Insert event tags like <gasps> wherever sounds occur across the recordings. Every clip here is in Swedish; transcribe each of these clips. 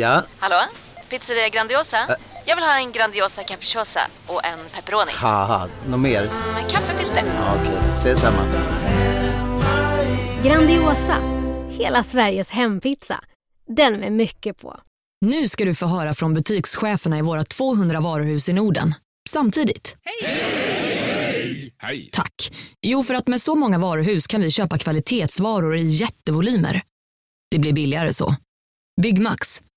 Ja? Hallå? Pizzeria Grandiosa? Jag vill ha en Grandiosa capriciosa och en pepperoni. Haha, något mer? Med kaffefilter. Ja, Okej, ses samma. Grandiosa, hela Sveriges hempizza. Den med mycket på. Nu ska du få höra från butikscheferna i våra 200 varuhus i Norden. Samtidigt. Hej! Tack. Jo, för att med så många varuhus kan vi köpa kvalitetsvaror i jättevolymer. Det blir billigare så. Byggmax.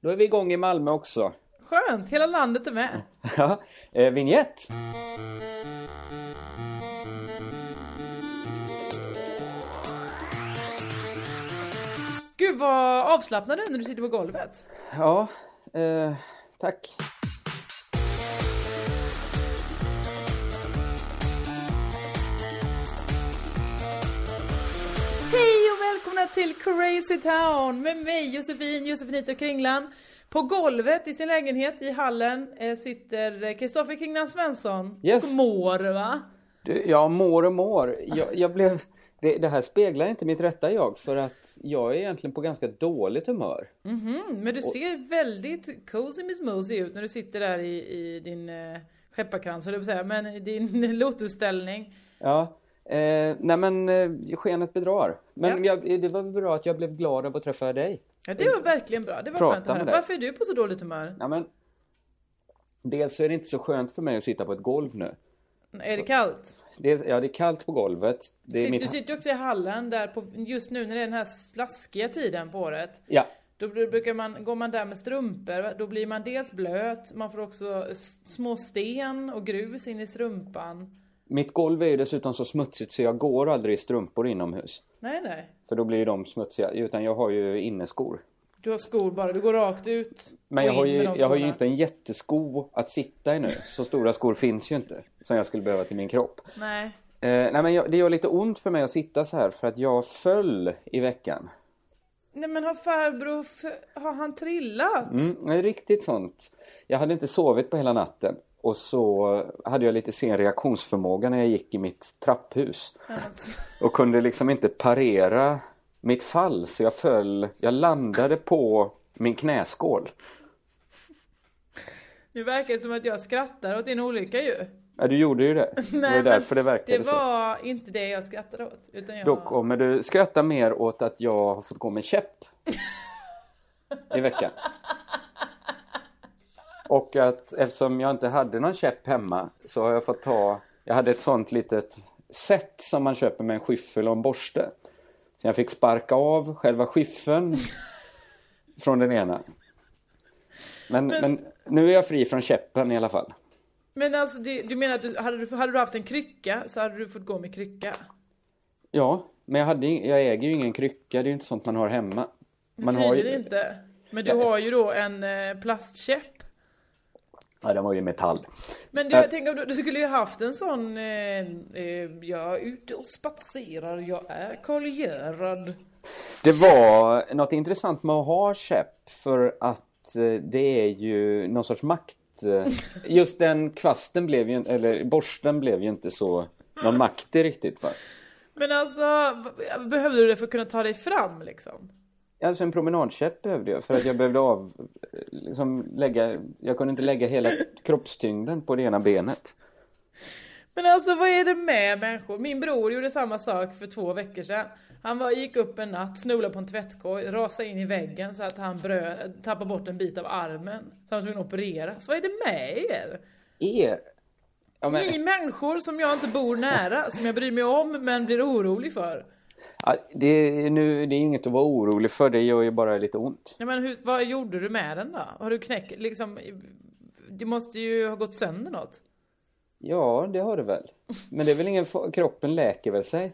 då är vi igång i Malmö också. Skönt, hela landet är med. <laughs> Ja, eh, vignett. Gud vad avslappnad du är när du sitter på golvet. Ja, eh, tack. Hej och välkomna till Crazy Town med mig Josefin, Josefinito Kringlan. På golvet i sin lägenhet i hallen eh, sitter Kristoffer Kringlan Svensson Yes. och mår va? Du, jag mår och mår. Jag, jag blev... Det, det här speglar inte mitt rätta jag för att jag är egentligen på ganska dåligt humör. Mhm, men du ser väldigt cozy Miss ut när du sitter där i, i din eh, skepparkrans på att säga, men i din <laughs> lotusställning. Ja, eh, nej men eh, skenet bedrar. Men Ja. jag, det var bra att jag blev glad av att träffa dig. Ja det var verkligen bra, det var Prata skönt att höra. Varför är du på så dåligt humör? Ja, men, dels är det inte så skönt för mig att sitta på ett golv nu. Är det kallt? Det ja, det är kallt på golvet. Det är Sitt, mitt... Du sitter också i hallen där på, just nu när det är den här slaskiga tiden på året. Ja, Då brukar man, går man där med strumpor, då blir man dels blöt, man får också små sten och grus in i strumpan. Mitt golv är ju dessutom så smutsigt så jag går aldrig i strumpor inomhus. Nej nej. För då blir ju de smutsiga. Utan jag har ju inneskor. Du har skor bara, du går rakt ut Men jag har, ju, jag har ju inte en jättesko att sitta i nu. Så stora skor finns ju inte. Som jag skulle behöva till min kropp. Nej. Eh, nej men jag, det gör lite ont för mig att sitta så här. För att jag föll i veckan. Nej men har farbror, har han trillat? Mm, nej, riktigt sånt. Jag hade inte sovit på hela natten. Och så hade jag lite sen reaktionsförmåga när jag gick i mitt trapphus. Och kunde liksom inte parera mitt fall. Så jag föll. Jag landade på min knäskål. Nu verkar det som att jag skrattar åt din olycka ju. Ja, du gjorde ju det. <laughs> Det var därför det verkade Det så. var inte det jag skrattade åt. Utan jag... Då kommer du skratta mer åt att jag har fått gå med käpp. <laughs> I veckan. Och att eftersom jag inte hade någon käpp hemma så har jag fått ta Jag hade ett sånt litet set som man köper med en skyffel och en borste. Så jag fick sparka av själva skyffeln <laughs> från den ena. Men, men... nu är jag fri från käppen i alla fall. Men alltså det, du menar att du hade, du hade du haft en krycka så hade du fått gå med krycka? Ja, men jag, hade, jag äger ju ingen krycka. Det är ju inte sånt man har hemma. Man har Tydligen ju, inte. Men du har ju då en eh, plastkäpp. Ja, den var ju metall. Men du, Äh. jag tänker, du, du skulle ju haft en sån, eh, eh, jag är ute och spatserar, jag är Karl Gerhard. Det var något intressant med att ha käpp för att eh, det är ju någon sorts makt. eh, Just den kvasten blev ju, eller borsten blev ju inte så någon makt i riktigt va. Men alltså, behövde du det för att kunna ta dig fram liksom? Alltså en promenadkäpp behövde jag för att jag behövde av, eh, liksom lägga, jag kunde inte lägga hela kroppstyngden på det ena benet. Men alltså vad är det med människor? Min bror gjorde samma sak för två veckor sedan. Han var, gick upp en natt, snubblade på en tvättkorg, rasade in i väggen så att han brö, tappade bort en bit av armen. Så han var tvungen att opereras. Vad är det med er? Er? Ja, men, Ni människor som jag inte bor nära, som jag bryr mig om men blir orolig för. Det, är nu, det är inget att vara orolig för, det gör ju bara lite ont. Ja, men hur, vad gjorde du med den då? Har du knäckt, liksom, det måste ju ha gått sönder något. Ja, det har det väl. Men det är väl ingen kroppen läker väl sig?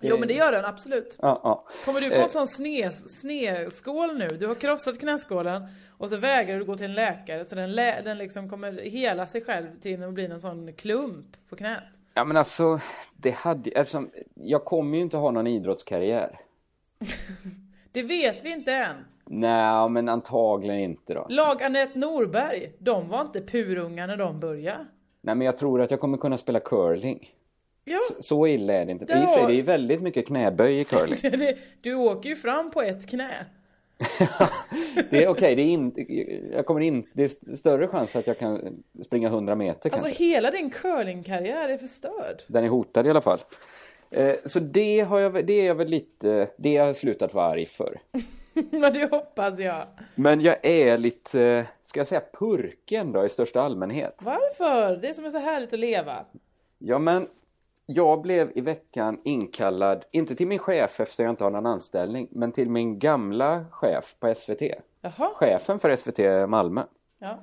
Jo men det gör den absolut. Ja, ja. Kommer du få Eh. en sån sne, sneskål nu? Du har krossat knäskålen och så vägrar du gå till en läkare så den, lä, den liksom kommer hela sig själv till att bli en sån klump på knät. Ja men alltså, det hade, eftersom, jag kommer ju inte ha någon idrottskarriär. <laughs> Det vet vi inte än. Nej, men antagligen inte då. Lag Anette Norberg, de var inte purunga när de började. Nej, men jag tror att jag kommer kunna spela curling. Ja, Så, så illa är det inte. För sig, det är väldigt mycket knäböj i curling. <laughs> det, du åker ju fram på ett knä. <laughs> Det är okej, det är inte, jag kommer in, det är större chans att jag kan springa 100 meter Alltså kanske. hela din curlingkarriär är förstörd. Den är hotad i alla fall. Eh, Så det har jag, det är jag väl lite, det har jag slutat vara arg för. <laughs> Men det hoppas jag. Men jag är lite, ska jag säga purken då i största allmänhet? Varför? Det är som är så härligt att leva. Ja men, jag blev i veckan inkallad, inte till min chef eftersom jag inte har någon anställning, men till min gamla chef på SVT. Jaha. Chefen för SVT Malmö. Ja.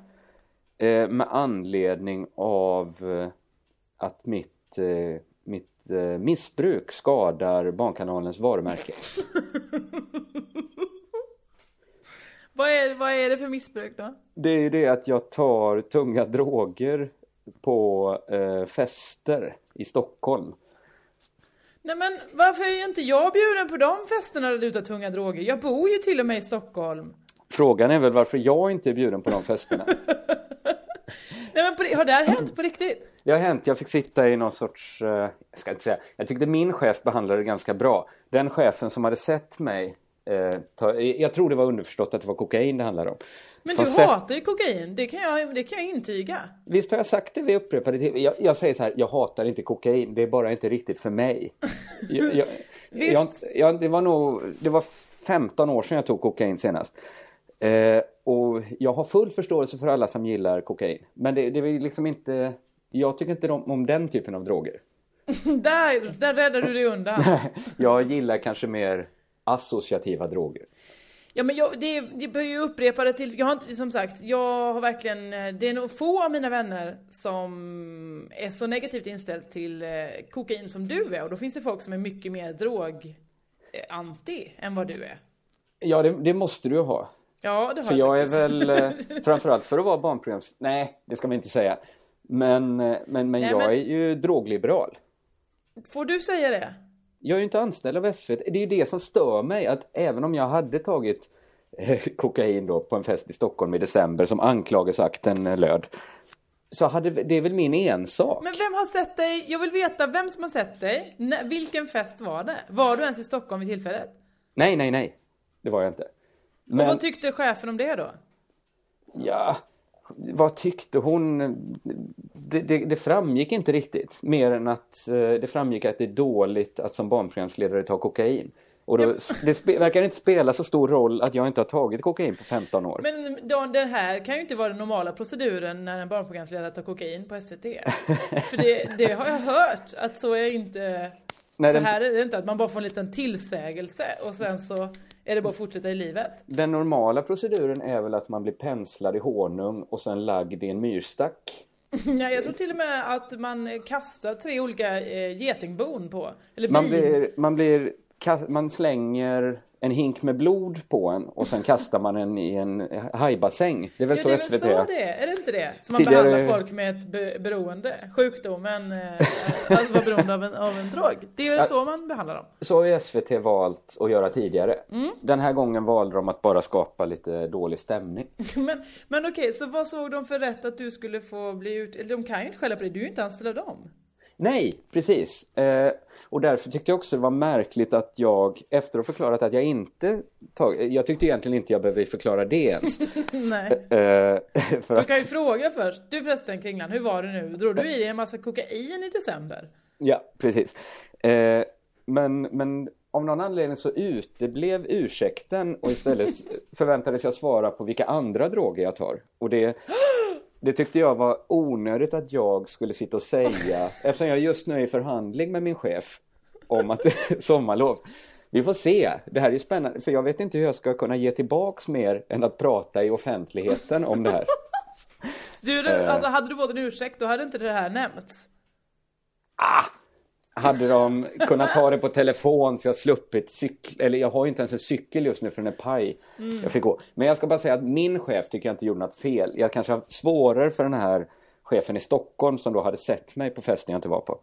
Eh, med anledning av eh, att mitt, eh, mitt eh, missbruk skadar Barnkanalens varumärke. <laughs> Vad är, vad är det för missbruk då? Det är ju det att jag tar tunga droger på eh, fester i Stockholm. Nej men varför är inte jag bjuden på de festerna där du tar tunga droger? Jag bor ju till och med i Stockholm. Frågan är väl varför jag inte är bjuden på de festerna. <laughs> Nej men på, har det här hänt på riktigt? Det har hänt, jag fick sitta i någon sorts, eh, jag ska inte säga, jag tyckte min chef behandlade det ganska bra. Den chefen som hade sett mig, eh, ta, jag tror det var underförstått att det var kokain det handlade om. Men du sett- hatar ju kokain, det kan jag, det kan jag intyga. Visst har jag sagt det vid upprepade. Jag, jag säger så här, jag hatar inte kokain, det är bara inte riktigt för mig. <laughs> Jag, jag, Visst. jag, det var nog, det var 15 år sedan jag tog kokain senast. Eh, och jag har full förståelse för alla som gillar kokain. Men det, det är liksom inte, jag tycker inte om, om den typen av droger. <laughs> Där, där räddar du dig undan. <laughs> Jag gillar kanske mer associativa droger. Ja men jag, det, det bör ju upprepa det till, jag har inte, som sagt, jag har verkligen, eh, det är nog få av mina vänner som är så negativt inställd till eh, kokain som du är och då finns det folk som är mycket mer drog eh, än vad du är. Ja, det, det måste du ju ha. Ja det har För jag är faktiskt. väl, <laughs> framförallt för att vara barnprograms... Nej, det ska man inte säga. Men, men, men Nej, jag men- är ju drogliberal. Får du säga det? Jag är ju inte anställd av SVT. Det är ju det som stör mig att även om jag hade tagit eh, kokain då på en fest i Stockholm i december som anklagelseakten eh, löd. Så hade, det är väl min ensak. Men vem har sett dig? Jag vill veta vem som har sett dig. Vilken fest var det? Var du ens i Stockholm vid tillfället? Nej, nej, nej. Det var jag inte. Och Men vad tyckte chefen om det då? ja, vad tyckte hon? Det, det, det framgick inte riktigt. Mer än att eh, det framgick att det är dåligt att som barnprogramsledare ta kokain. Och då, det verkar inte spela så stor roll att jag inte har tagit kokain på 15 år. Men då, den här kan ju inte vara den normala proceduren när en barnprogramsledare tar kokain på SVT. <laughs> För det, det har jag hört att så är inte... Nej, så här är det inte, att man bara får en liten tillsägelse och sen så är det bara att fortsätta i livet. Den normala proceduren är väl att man blir penslad i honung och sen lagd i en myrstack. <laughs> Nej, jag tror till och med att man kastar tre olika eh, getingbon på. Eller Man bin. blir, man blir, man slänger en hink med blod på en och sen kastar man en i en hajbassäng. Det är väl Ja, så det är väl SVT så det är, är det inte det? Som man Tidigare- behandlar folk med ett be- beroende, sjukdomen, eh, att vara beroende av en, av en drog. Det är väl så man behandlar dem. Så har ju SVT valt att göra tidigare. Mm. Den här gången valde de att bara skapa lite dålig stämning. <laughs> Men, men okej, så vad såg de för rätt att du skulle få bli ut... Eller de kan ju inte skälla på dig, du är ju inte anställd av dem. Nej, precis. Eh, och därför tyckte jag också det var märkligt att jag, efter att ha förklarat att jag inte tagit, jag tyckte egentligen inte jag behövde förklara det ens. <laughs> Nej. Eh, <laughs> för Du kan ju fråga först. Du förresten Kringlan, hur var det nu? Drog du i dig en massa kokain i december? ja, precis. Eh, men, men av någon anledning så uteblev ursäkten och istället <laughs> förväntades jag svara på vilka andra droger jag tar. Och det, <gasps> <gasps> det tyckte jag var onödigt att jag skulle sitta och säga <laughs> eftersom jag just nu är i förhandling med min chef om att det <laughs> är sommarlov. Vi får se. Det här är ju spännande för jag vet inte hur jag ska kunna ge tillbaks mer än att prata i offentligheten om det här. <laughs> Du, du Eh. alltså hade du fått en ursäkt då hade inte det här nämnts. Hade de kunnat ta det på telefon så jag sluppit cykel, eller jag har ju inte ens en cykel just nu för den är paj. Jag fick gå. Men jag ska bara säga att min chef tycker jag inte gjorde något fel. Jag kanske har svårare för den här chefen i Stockholm som då hade sett mig på festen jag inte var på.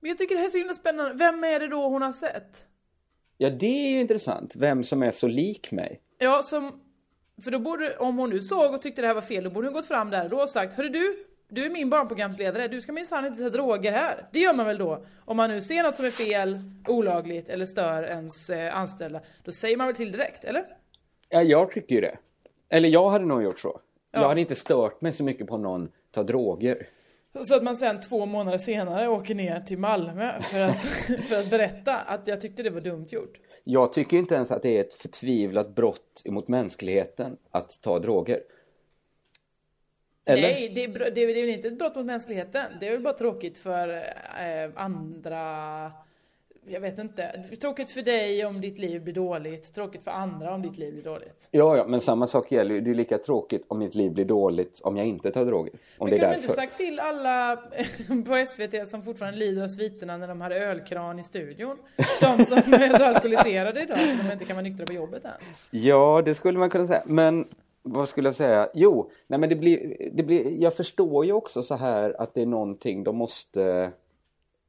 Men jag tycker det här är så himla spännande. Vem är det då hon har sett? Ja, det är ju intressant. Vem som är så lik mig. Ja, som... För då borde, om hon nu såg och tyckte det här var fel, då borde hon gått fram där och då sagt Hörru du, du är min barnprogramsledare, du ska minsann inte ta droger här. Det gör man väl då? Om man nu ser något som är fel, olagligt eller stör ens eh, anställda, då säger man väl till direkt, eller? Ja, jag tycker ju det. Eller jag hade nog gjort så. Ja. Jag hade inte stört mig så mycket på någon ta droger. Så att man sen två månader senare åker ner till Malmö för att, <laughs> för att berätta att jag tyckte det var dumt gjort. Jag tycker inte ens att det är ett förtvivlat brott emot mänskligheten att ta droger. Eller? Nej, det är, det är, det är väl inte ett brott mot mänskligheten. Det är väl bara tråkigt för eh, andra... Jag vet inte. Tråkigt för dig om ditt liv blir dåligt. Tråkigt för andra om ditt liv blir dåligt. Ja, ja, men samma sak gäller ju. Det är lika tråkigt om mitt liv blir dåligt om jag inte tar droger. Om Men det kunde du inte sagt till alla <laughs> på SVT som fortfarande lider av sviterna när de hade ölkran i studion? De som <laughs> är så alkoholiserade idag så de inte kan vara nyktra på jobbet ens. Ja, det skulle man kunna säga. Men vad skulle jag säga? Jo, nej men det blir, det blir, jag förstår ju också så här att det är någonting de måste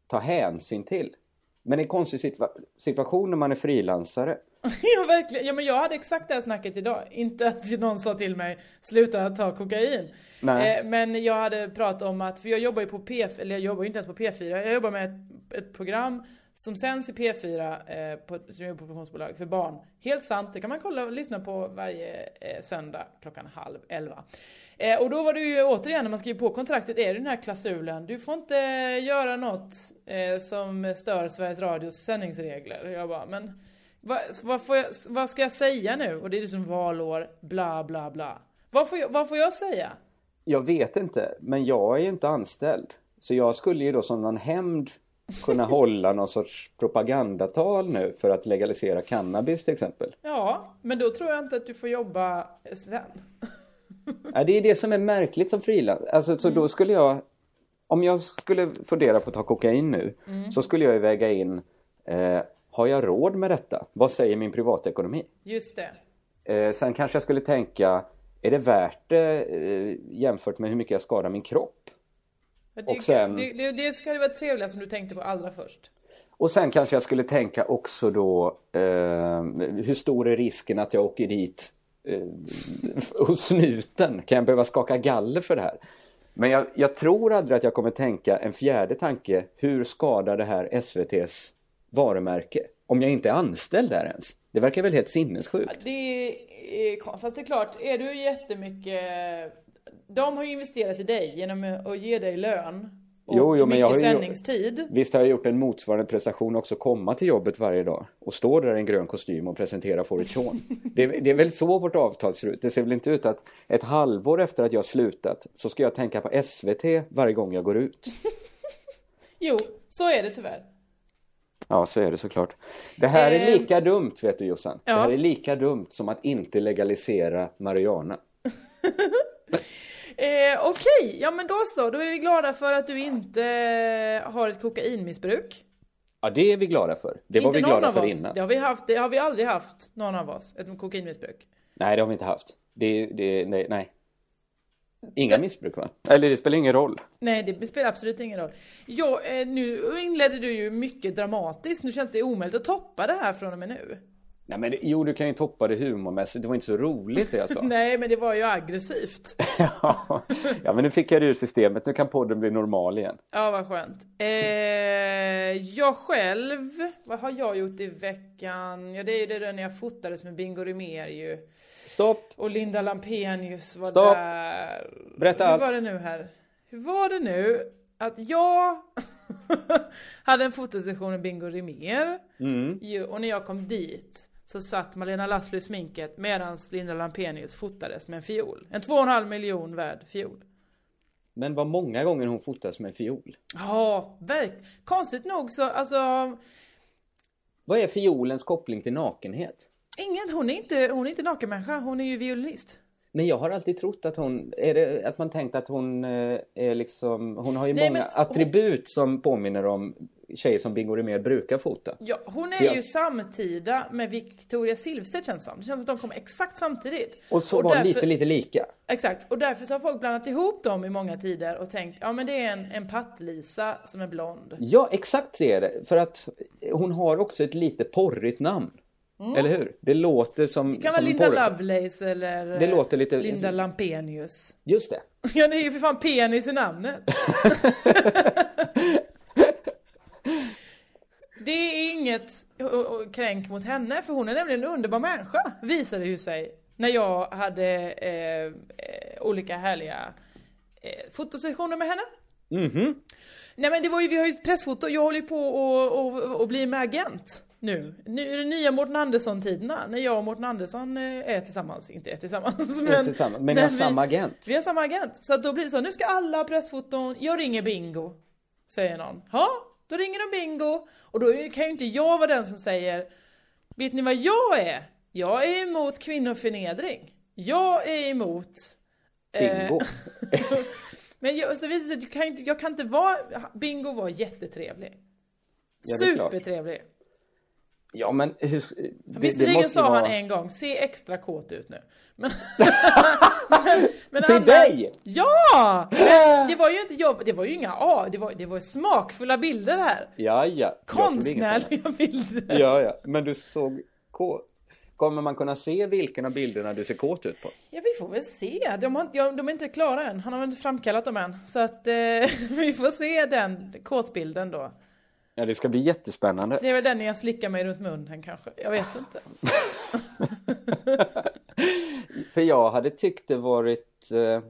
ta hänsyn till. Men det är en konstig situa- situation när man är frilansare. <laughs> Ja verkligen, ja men jag hade exakt det här snacket idag. Inte att någon sa till mig sluta ta kokain. Eh, men jag hade pratat om att, för jag jobbar ju på P, eller jag jobbar ju inte ens på P4. Jag jobbar med ett, ett program som sänds i P4 eh, på, som är på produktionsbolag för barn. Helt sant, det kan man kolla och lyssna på varje eh, söndag klockan halv elva. Eh, och då var det ju återigen när man skriver på kontraktet är det den här klausulen. Du får inte göra något eh, som stör Sveriges Radios sändningsregler. Och jag bara, men vad, vad, får jag, vad ska jag säga nu? Och det är liksom valår, bla bla bla. Vad får jag, vad får jag säga? Jag vet inte, men jag är ju inte anställd. Så jag skulle ju då som någon hämnd kunna hålla någon sorts propagandatal nu för att legalisera cannabis till exempel. Ja, men då tror jag inte att du får jobba sen. Ja, det är det som är märkligt som frilans. Alltså, så då skulle jag, om jag skulle fundera på att ta kokain nu, så skulle jag ju väga in, eh, har jag råd med detta? Vad säger min privatekonomi? Just det. Eh, sen kanske jag skulle tänka, är det värt det eh, jämfört med hur mycket jag skadar min kropp? Det, Och sen- det, det, det det vara trevliga som du tänkte på allra först. Och sen kanske jag skulle tänka också då, eh, hur stor är risken att jag åker dit eh, hos snuten? Kan jag behöva skaka galler för det här? Men jag, jag tror aldrig att jag kommer tänka en fjärde tanke, hur skadar det här SVTs varumärke? Om jag inte är anställd där ens. Det verkar väl helt sinnessjukt? Det är, fast det är klart, är du jättemycket... De har ju investerat i dig genom att ge dig lön och Jo, jo, men jag har ju- sändningstid. Visst har jag gjort en motsvarande prestation också, komma till jobbet varje dag och stå där i en grön kostym och presentera Fortune. <laughs> det, är- det är väl så vårt avtal ser ut. Det ser väl inte ut att ett halvår efter att jag slutat så ska jag tänka på SVT varje gång jag går ut. <laughs> Jo, så är det tyvärr. Ja, så är det såklart. Det här är Ehm. lika dumt, vet du Jossan. Det Ja. här är lika dumt som att inte legalisera marijuana. <laughs> Eh, Okej, ja men då så. Då är vi glada för att du inte har ett kokainmissbruk. Ja, det är vi glada för. Det var inte vi någon glada för oss. innan. Det har, vi haft, det har vi aldrig haft, någon av oss, ett kokainmissbruk. Nej, det har vi inte haft. Det, det, nej, nej. Inga missbruk va? Eller det spelar ingen roll. Nej, det spelar absolut ingen roll. Jo, eh, nu inledde du ju mycket dramatiskt. Nu känns det omöjligt att toppa det här från och med nu. Nej men jo, du kan ju toppa det humormässigt. Det var inte så roligt det jag sa. <laughs> Nej, men det var ju aggressivt. <laughs> ja, men nu fick jag det ur systemet. Nu kan podden bli normal igen. Ja, vad skönt. Eh, jag själv, vad har jag gjort i veckan? Ja, det är ju det där när jag fotades med Bingo Rimér ju. Stopp! Och Linda Lampenius var Stopp. där. Berätta Hur allt. var det nu här? Hur var det nu att jag <laughs> hade en fotosession med Bingo Rimér. Mm. Och när jag kom dit så satt Malena Lasslu i sminket medan Linda Lampenius fotades med en fiol. En 2,5 miljon värd fiol. Men vad många gånger hon fotas med en fiol. Ja, verk. Konstigt nog så, alltså Vad är fiolens koppling till nakenhet? Ingen, hon är inte, hon är inte nakenmänniska, hon är ju violinist. Men jag har alltid trott att hon, är det att man tänkt att hon eh, är liksom, hon har ju Nej, många men- attribut som påminner om tjejer som Bingo Rimér brukar fota. Ja, hon är jag- ju samtida med Victoria Silvstedt känns det som. Det känns som att de kommer exakt samtidigt. Och så var därför- lite, lite lika. Exakt, och därför så har folk blandat ihop dem i många tider och tänkt, ja men det är en, en Patt-Lisa som är blond. Ja, exakt det är det. För att hon har också ett lite porrigt namn. Eller hur? Det låter som... Mm. Det kan vara Linda porr- Lovelace eller Det eh, låter lite- Linda Lampenius. Just det. <laughs> Ja, det är ju för fan penis i namnet. <laughs> <laughs> Det är inget kränk mot henne, för hon är nämligen en underbar människa, visade ju sig. När jag hade eh, eh, olika härliga eh, fotosessioner med henne. Mhm. Nej men det var ju, vi har ju pressfoto, jag håller ju på och, och, och bli med agent nu. Nu är det nya Mårten Andersson-tiderna, när jag och Mårten Andersson eh, är tillsammans, inte är tillsammans. <laughs> Men, tillsammans. men ni har vi- samma agent. vi har samma agent. Så att då blir det så, nu ska alla ha pressfoton, jag ringer Bingo. Säger någon. Ja, då ringer de Bingo. Och då kan ju inte jag vara den som säger, vet ni vad jag är? Jag är emot kvinnoförnedring. Jag är emot... eh, Bingo. <laughs> Men jag, så visar det sig jag kan, inte- vara... Bingo var jättetrevlig. Ja. Supertrevlig. Ja, men hur... Det, Visserligen sa vara... han en gång, se extra kåt ut nu. <laughs> Men, <laughs> men, men Till annars- dig? Ja! <laughs> Det var ju inte jobb, det var ju inga A, det var, det var smakfulla bilder här. Ja, ja. Konstnärliga bilder. Ja, ja. Men du såg kåt. Kommer man kunna se vilken av bilderna du ser kåt ut på? Ja, vi får väl se. De, har, ja, de är inte klara än. Han har väl inte framkallat dem än. Så att eh, vi får se den kåtbilden då. Ja, det ska bli jättespännande. Det är väl den jag slickar mig runt munnen kanske. Jag vet <laughs> inte. <laughs> För jag hade tyckt det varit eh,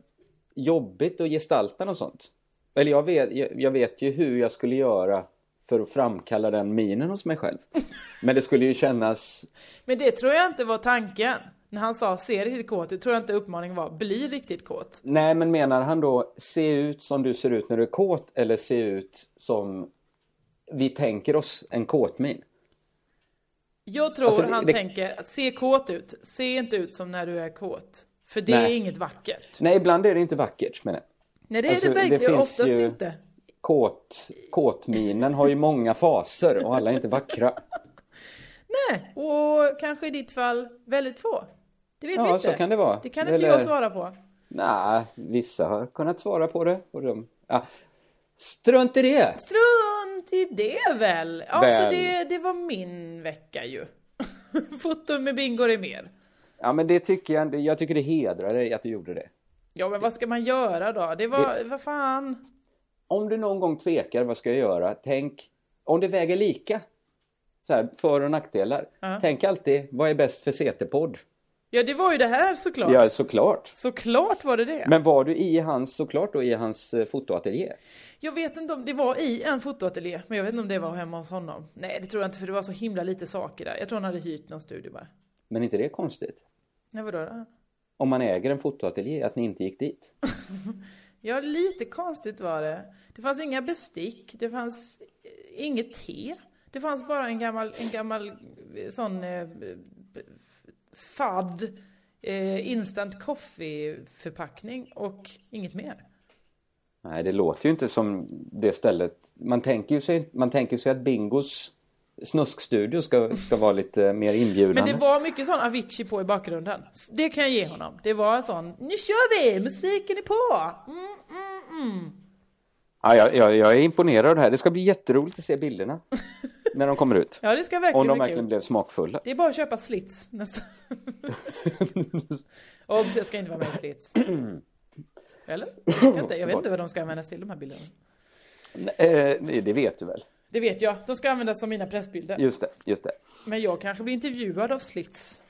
jobbigt att gestalta något sånt. Eller jag vet, jag, jag vet ju hur jag skulle göra för att framkalla den minen hos mig själv. Men det skulle ju kännas... <laughs> Men det tror jag inte var tanken. När han sa se riktigt kåt ut, tror jag inte uppmaningen var bli riktigt kåt. Nej, men menar han då se ut som du ser ut när du är kåt eller se ut som vi tänker oss en kåtmin? Jag tror Alltså, det- han det- tänker att se kåt ut, se inte ut som när du är kåt. För det Nej. är inget vackert. Nej, ibland är det inte vackert men Nej det Alltså, är det det verkligen finns oftast ju- inte. kåt, kåtminen har ju många faser och alla är inte vackra. <laughs> Nej, och kanske i ditt fall väldigt få. Det vet vi Ja, inte. så kan det vara. Det kan inte Eller- jag svara på. Nej, vissa har kunnat svara på det. Och de, ja. Strunt i det! Strunt i det väl. Ja, Väl. så det, det var min vecka ju. <laughs> Foton med Bingo är mer. Ja, men det tycker jag, jag tycker det hedrar dig att du gjorde det. Ja, men vad ska man göra då? Det var, vad fan. Om du någon gång tvekar, vad ska jag göra? Tänk, om det väger lika, så här, för och nackdelar. Ja. Tänk alltid, vad är bäst för CT-podd? Ja, det var ju det här såklart. Ja, såklart. Såklart var det det. Men var du i hans, såklart då i hans eh, fotoateljé? Jag vet inte om det var i en fotoateljé, men jag vet inte om det var hemma hos honom. Nej, det tror jag inte, för det var så himla lite saker där. Jag tror han hade hyrt någon studio bara. Men inte det är konstigt? Nej, vadå då? Om man äger en fotoateljé, att ni inte gick dit? <laughs> Ja, lite konstigt var det. Det fanns inga bestick, det fanns eh, inget te. Det fanns bara en gammal, en gammal eh, sån eh, fadd eh, instant coffee förpackning och inget mer. Nej, det låter ju inte som det stället. Man tänker ju sig, man tänker sig att Bingos snuskstudio ska, ska vara lite mer inbjudande. Men det var mycket sån Avicii på i bakgrunden. Det kan jag ge honom. Det var en sån, nu kör vi, musiken är på! Mm, mm, mm. Ja, jag, jag, jag är imponerad av det här. Det ska bli jätteroligt att se bilderna. <laughs> när de kommer ut. Ja, det ska Om verkligen de bli verkligen kul. blev smakfulla. Det är bara att köpa slits nästa. <laughs> Och jag ska inte vara med i slits. Eller? Jag vet inte, jag vet inte vad de ska användas till de här bilderna. Eh, det vet du väl? Det vet jag, de ska användas som mina pressbilder. Just det, just det. Men jag kanske blir intervjuad av slits.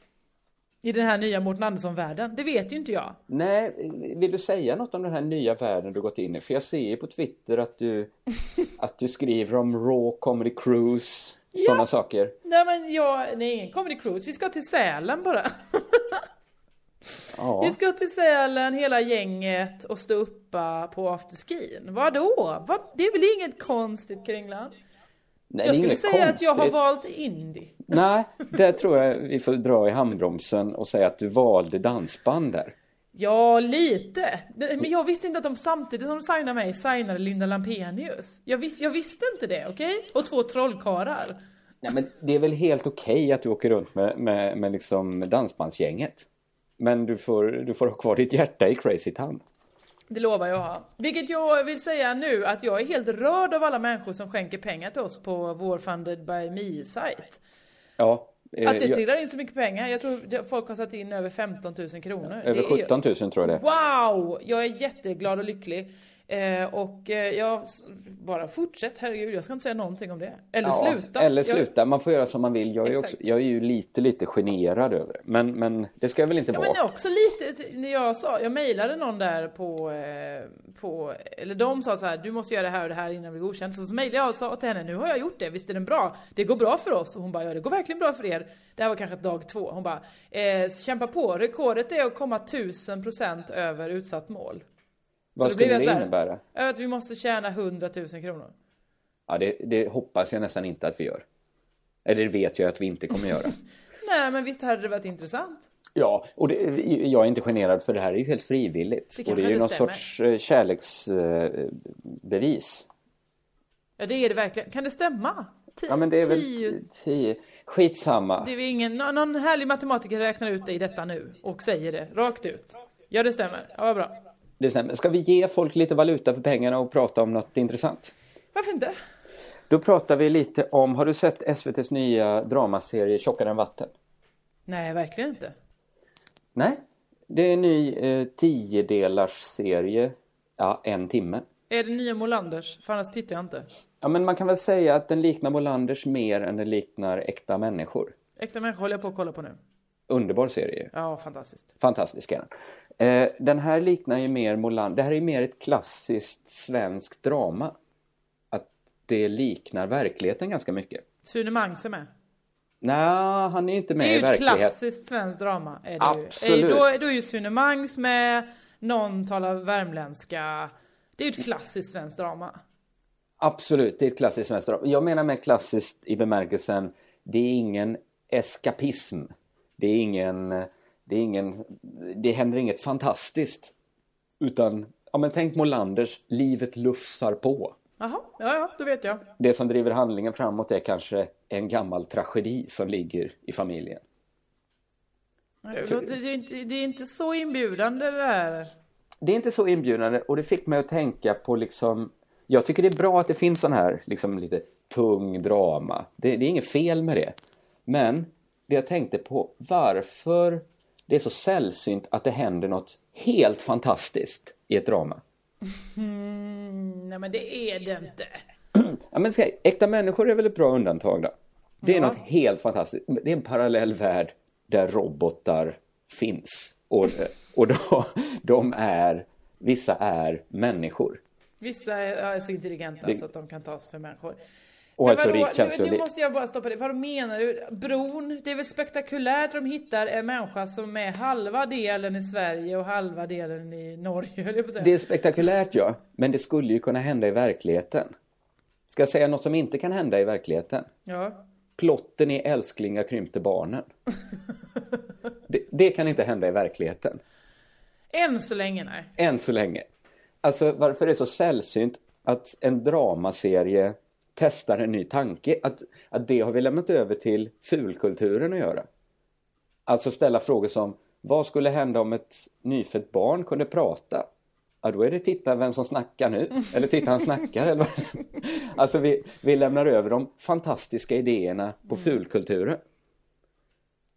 I den här nya Mårten Andersson-världen. Det vet ju inte jag. Nej, vill du säga något om den här nya världen du gått in i? För jag ser ju på Twitter att du, <laughs> att du skriver om Raw Comedy Cruise, sådana saker. Nej men jag, nej ingen comedy cruise. Vi ska till Sälen bara. Ja. Vi ska till Sälen hela gänget och stå uppa på afterskin. Vadå? Vad? Det är väl inget konstigt Kringland? Nej, jag skulle säga att jag har konstigt. valt indie. Nej, där tror jag vi får dra i handbromsen och säga att du valde dansband där. Ja, lite. Men jag visste inte att de samtidigt som de signade mig signade Linda Lampenius. Jag, vis, jag visste inte det, okej? Och två trollkarlar. Nej, men det är väl helt okej att du åker runt med, med, med liksom dansbandsgänget. Men du får, du får ha kvar ditt hjärta i Crazy Town. Det lovar jag ha. Vilket jag vill säga nu att jag är helt rörd av alla människor som skänker pengar till oss på vår Funded by Me-sajt. Ja. eh, Att det jag- trillar in så mycket pengar. Jag tror folk har satt in över 15 000 kronor. över är ju- 17 000 tror jag det är. Wow! Jag är jätteglad och lycklig. Eh, och eh, jag, bara fortsätt, herregud, jag ska inte säga någonting om det. Eller Ja, sluta. Eller Jag- sluta, man får göra som man vill. Jag är, också, jag är ju lite, lite generad över det. Men, men det ska jag väl inte Ja vara. men också lite, när jag sa, jag mejlade någon där på, eh, på, eller de sa så här, du måste göra det här och det här innan vi godkänt. Så, så mejlade jag och sa till henne, nu har jag gjort det, visst är den bra? Det går bra för oss. Och hon bara, ja det går verkligen bra för er. Det här var kanske dag två. Hon bara, eh, kämpa på, rekordet är att komma 1000% över utsatt mål. Vad skulle det här- innebära? Att vi måste tjäna 100 000 kronor. Ja, det, det hoppas jag nästan inte att vi gör. Eller det vet jag att vi inte kommer göra. <laughs> Nej men visst hade det varit intressant. Ja, och det, jag är inte generad för det här är ju helt frivilligt. Det och det är ju det någon stämmer. sorts eh, kärleksbevis. Ja det är det verkligen. Kan det stämma? Ti- Ja, men det är väl tio- tio. Skitsamma. Det är ingen, nå- någon härlig matematiker räknar ut det i detta nu och säger det rakt ut. Ja det stämmer. Ja vad bra. Det stämmer. Ska vi ge folk lite valuta för pengarna och prata om något intressant? Varför inte? Då pratar vi lite om, har du sett SVTs nya dramaserie Tjockare än vatten? Nej verkligen inte. Nej, det är en ny eh, tiodelars serie, ja en timme. Är det nya Molanders? För annars tittar jag inte. Ja men man kan väl säga att den liknar Molanders mer än den liknar Äkta människor. Äkta människor håller jag på att kolla på nu. Underbar serie. Ja fantastiskt. Fantastisk är den. Eh, den här liknar ju mer Moland. Det här är ju mer ett klassiskt svenskt drama. Att det liknar verkligheten ganska mycket. Sune Mangs är med. Nej, han är inte med Det är i ju ett verkligheten. klassiskt svenskt drama. Är ju. Absolut. Är, då, då är ju Sune Mangs med, någon talar värmländska. Det är ju ett klassiskt svenskt drama. Absolut, det är ett klassiskt svenskt drama. Jag menar med klassiskt i bemärkelsen, det är ingen eskapism. Det är ingen, det är ingen, det händer inget fantastiskt. Utan, ja men tänk Molanders, livet lufsar på. Jaha, ja ja, då vet jag. Det som driver handlingen framåt är kanske en gammal tragedi som ligger i familjen. Det är inte, det är inte så inbjudande det där. Det är inte så inbjudande och det fick mig att tänka på liksom Jag tycker det är bra att det finns sån här liksom lite tung drama. Det, det är inget fel med det. Men det jag tänkte på varför det är så sällsynt att det händer något helt fantastiskt i ett drama. Nej men det är det inte. Ja, men ska, äkta människor är väl ett bra undantag då? Det är Ja. något helt fantastiskt. Det är en parallell värld där robotar finns. Och, och de, de är, vissa är människor. Vissa är, är så intelligenta Det- så att de kan tas för människor. Och ett så rikt nu, känsloliv. nu måste jag bara stoppa det. Vad menar du? Bron, det är väl spektakulärt de hittar en människa som är halva delen i Sverige och halva delen i Norge. Det är spektakulärt ja, men det skulle ju kunna hända i verkligheten. Ska jag säga något som inte kan hända i verkligheten? Ja. Plotten i Älsklingar krympte barnen. Det, det kan inte hända i verkligheten. Än så länge nej. Än så länge. Alltså varför är det så sällsynt att en dramaserie testar en ny tanke? Att, att det har vi lämnat över till fulkulturen att göra. Alltså ställa frågor som Vad skulle hända om ett nyfött barn kunde prata? Ja, då är det titta vem som snackar nu. <laughs> Eller titta han snackar. Eller vad? <laughs> Alltså vi, vi lämnar över de fantastiska idéerna på fulkulturen.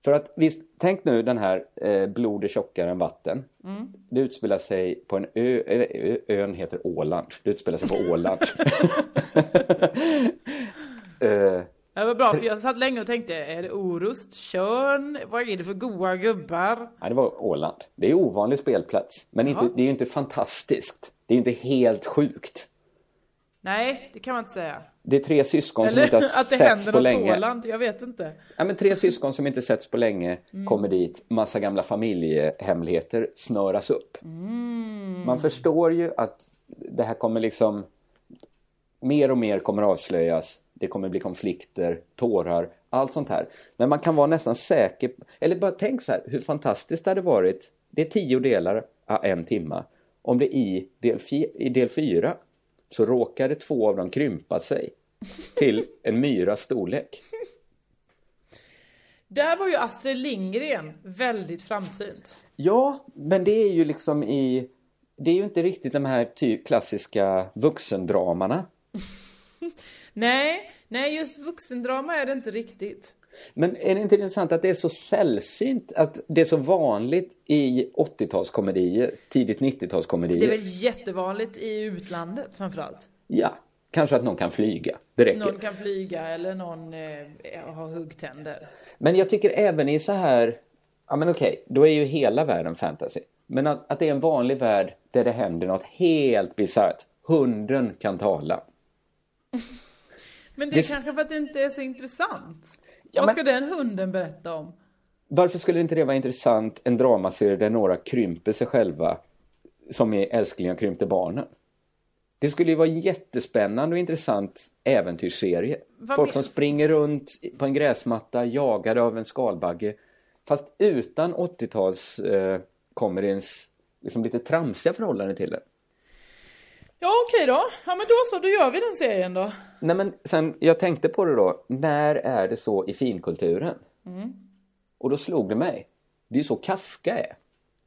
För att visst, tänk nu den här eh, Blod är tjockare än vatten. Det utspelar sig på en ö, eller ö, ön heter Åland. Det utspelar sig på Åland. <laughs> <laughs> eh, Det var bra för jag satt länge och tänkte, är det Orust, Tjörn, vad är det för goa gubbar? ja, det var Åland. Det är ovanlig spelplats. Men inte, det är ju inte fantastiskt. Det är inte helt sjukt. Nej, det kan man inte säga. Det är tre syskon som Eller inte har <laughs> att det setts händer på något länge. på Åland, jag vet inte. Ja, men tre syskon som inte setts på länge Mm. kommer dit. Massa gamla familjehemligheter snöras upp. Mm. Man förstår ju att det här kommer liksom... Mer och mer kommer avslöjas. Det kommer bli konflikter, tårar, allt sånt här. Men man kan vara nästan säker... Eller bara tänk så här, hur fantastiskt det hade varit det är tio delar av en timma. Om det i del, i del fyra så råkade två av dem krympa sig till en myras storlek. Där var ju Astrid Lindgren väldigt framsynt. Ja, men det är ju liksom i... Det är ju inte riktigt de här ty- klassiska vuxendramana. <laughs> Nej, nej just vuxendrama är det inte riktigt. Men är det inte intressant att det är så sällsynt, att det är så vanligt i 80-talskomedier, tidigt 90-talskomedier? Det är väl jättevanligt i utlandet framförallt. Ja, kanske att någon kan flyga. Det räcker. Någon kan flyga eller någon eh, har huggtänder. Men jag tycker även i så här, ja men okej, då är ju hela världen fantasy. Men att, att det är en vanlig värld där det händer något helt bisarrt. Hunden kan tala. <laughs> Men det är Det- kanske för att det inte är så intressant. Ja, Vad men- ska den hunden berätta om? Varför skulle inte det vara intressant, en dramaserie där några krymper sig själva som i Älsklingen krympte barnen? Det skulle ju vara en jättespännande och intressant äventyrsserie. Vad Folk som springer runt på en gräsmatta jagade av en skalbagge. Fast utan 80-tals eh, komedins liksom lite tramsiga förhållande till det. Ja okej då. Ja men då så, då gör vi den serien då. Nej men sen, jag tänkte på det då, när är det så i finkulturen? Mm. Och då slog det mig, det är ju så Kafka är.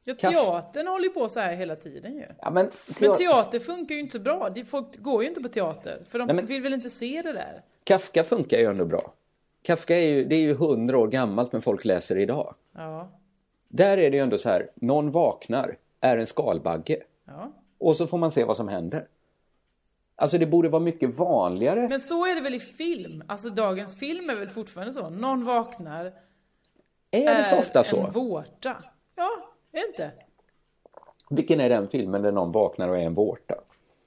Ja, Kaff- teatern håller ju på så här hela tiden ju. Ja, men, Men teat- teater funkar ju inte så bra. Folk går ju inte på teater. För de Nej, men- vill väl inte se det där? Kafka funkar ju ändå bra. Kafka är ju, det är ju hundra år gammalt men folk läser det idag. Ja. Där är det ju ändå så här, någon vaknar, är en skalbagge ja. Och så får man se vad som händer. Alltså det borde vara mycket vanligare. Men så är det väl i film? Alltså dagens film är väl fortfarande så? Någon vaknar, är det så är ofta en så? vårta. Ja, är inte? Vilken är den filmen där någon vaknar och är en vårta?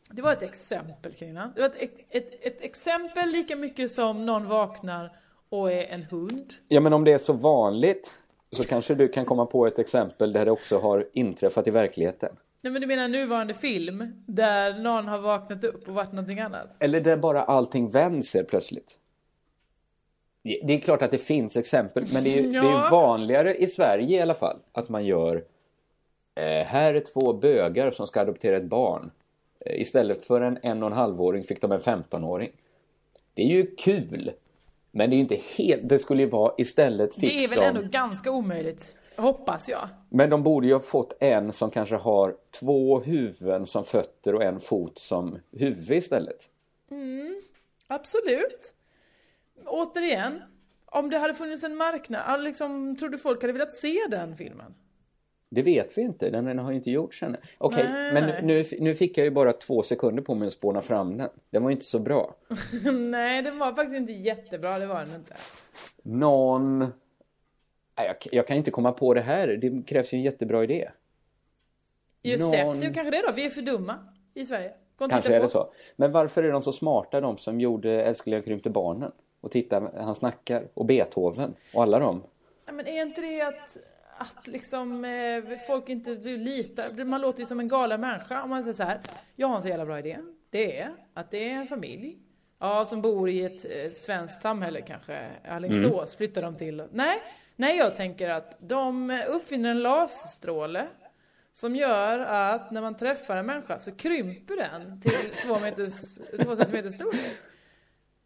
Det var ett exempel Kringlan. Det var ett, ett, ett exempel lika mycket som någon vaknar och är en hund. Ja men om det är så vanligt så kanske du kan komma på ett exempel där det också har inträffat i verkligheten. Nej men du menar nuvarande film där någon har vaknat upp och varit någonting annat? Eller där bara allting vänds plötsligt. Det är klart att det finns exempel men det är, ju- det är Ja. vanligare i Sverige i alla fall att man gör eh, här är två bögar som ska adoptera ett barn. Eh, istället för en en och en halvåring fick de en 15-åring. Det är ju kul. Men det är ju inte helt, det skulle ju vara istället fick Det är väl de... ändå ganska omöjligt, hoppas jag. Men de borde ju ha fått en som kanske har två huvuden som fötter och en fot som huvud istället. Absolut. Återigen, om det hade funnits en marknad, liksom, tror du folk hade velat se den filmen? Det vet vi inte, den, den har inte gjorts ännu. Okej, Nej, men nu, nu fick jag ju bara två sekunder på mig att spåna fram den. Den var inte så bra. <laughs> Nej, den var faktiskt inte jättebra, det var den inte. Någon... Jag, jag kan inte komma på det här, det krävs ju en jättebra idé. Just Någon- det, det är kanske det då, vi är för dumma i Sverige. Kanske är det så. Men varför är de så smarta de som gjorde Älskling jag krympte barnen? Och titta, han snackar. Och Beethoven. Och alla dem. Ja, men är inte det att, att liksom eh, folk inte litar, man låter ju som en galen människa om man säger så här. Jag har en så jävla bra idé. Det är att det är en familj. Ja, som bor i ett eh, svenskt samhälle kanske. Alingsås Mm. flyttar de till. Nej, nej, jag tänker att de uppfinner en laserstråle. Som gör att när man träffar en människa så krymper den till två, meters, två centimeter storlek.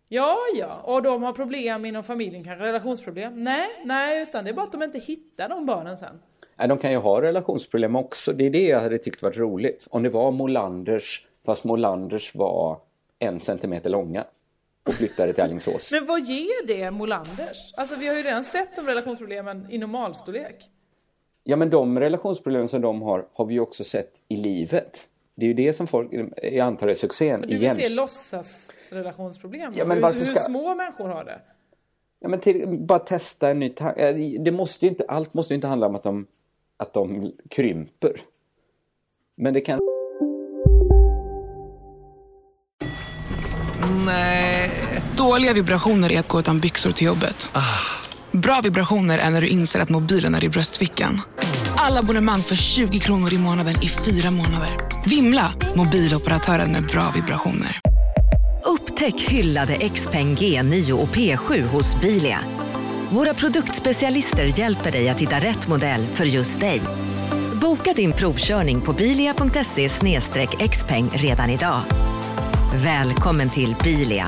Ja, ja, och de har problem inom familjen, kanske relationsproblem. Nej, nej, utan det är bara att de inte hittar de barnen sen. Nej, de kan ju ha relationsproblem också. Det är det jag hade tyckt varit roligt. Om det var Molanders, fast Molanders var en centimeter långa. Och flyttade till Alingsås. Men vad ger det Molanders? Alltså vi har ju redan sett de relationsproblemen i normalstorlek. Ja men de relationsproblem som de har, har vi ju också sett i livet. Det är ju det som folk, jag antar är succén Du vill igen. se låtsas relationsproblem? Ja, men hur, varför hur ska- små människor har det? Ja, men till, bara testa en ny tanke. Det måste ju inte, allt måste ju inte handla om att de, att de krymper. Men det kan... Dåliga vibrationer är att gå utan byxor till jobbet. Bra vibrationer är när du inser att mobilen är i bröstfickan. Alla abonnemang för 20 kronor i månaden i fyra månader. Vimla! Mobiloperatören med bra vibrationer. Upptäck hyllade XPeng G9 och P7 hos Bilia. Våra produktspecialister hjälper dig att hitta rätt modell för just dig. Boka din provkörning på bilia.se xpeng redan idag. Välkommen till Bilia,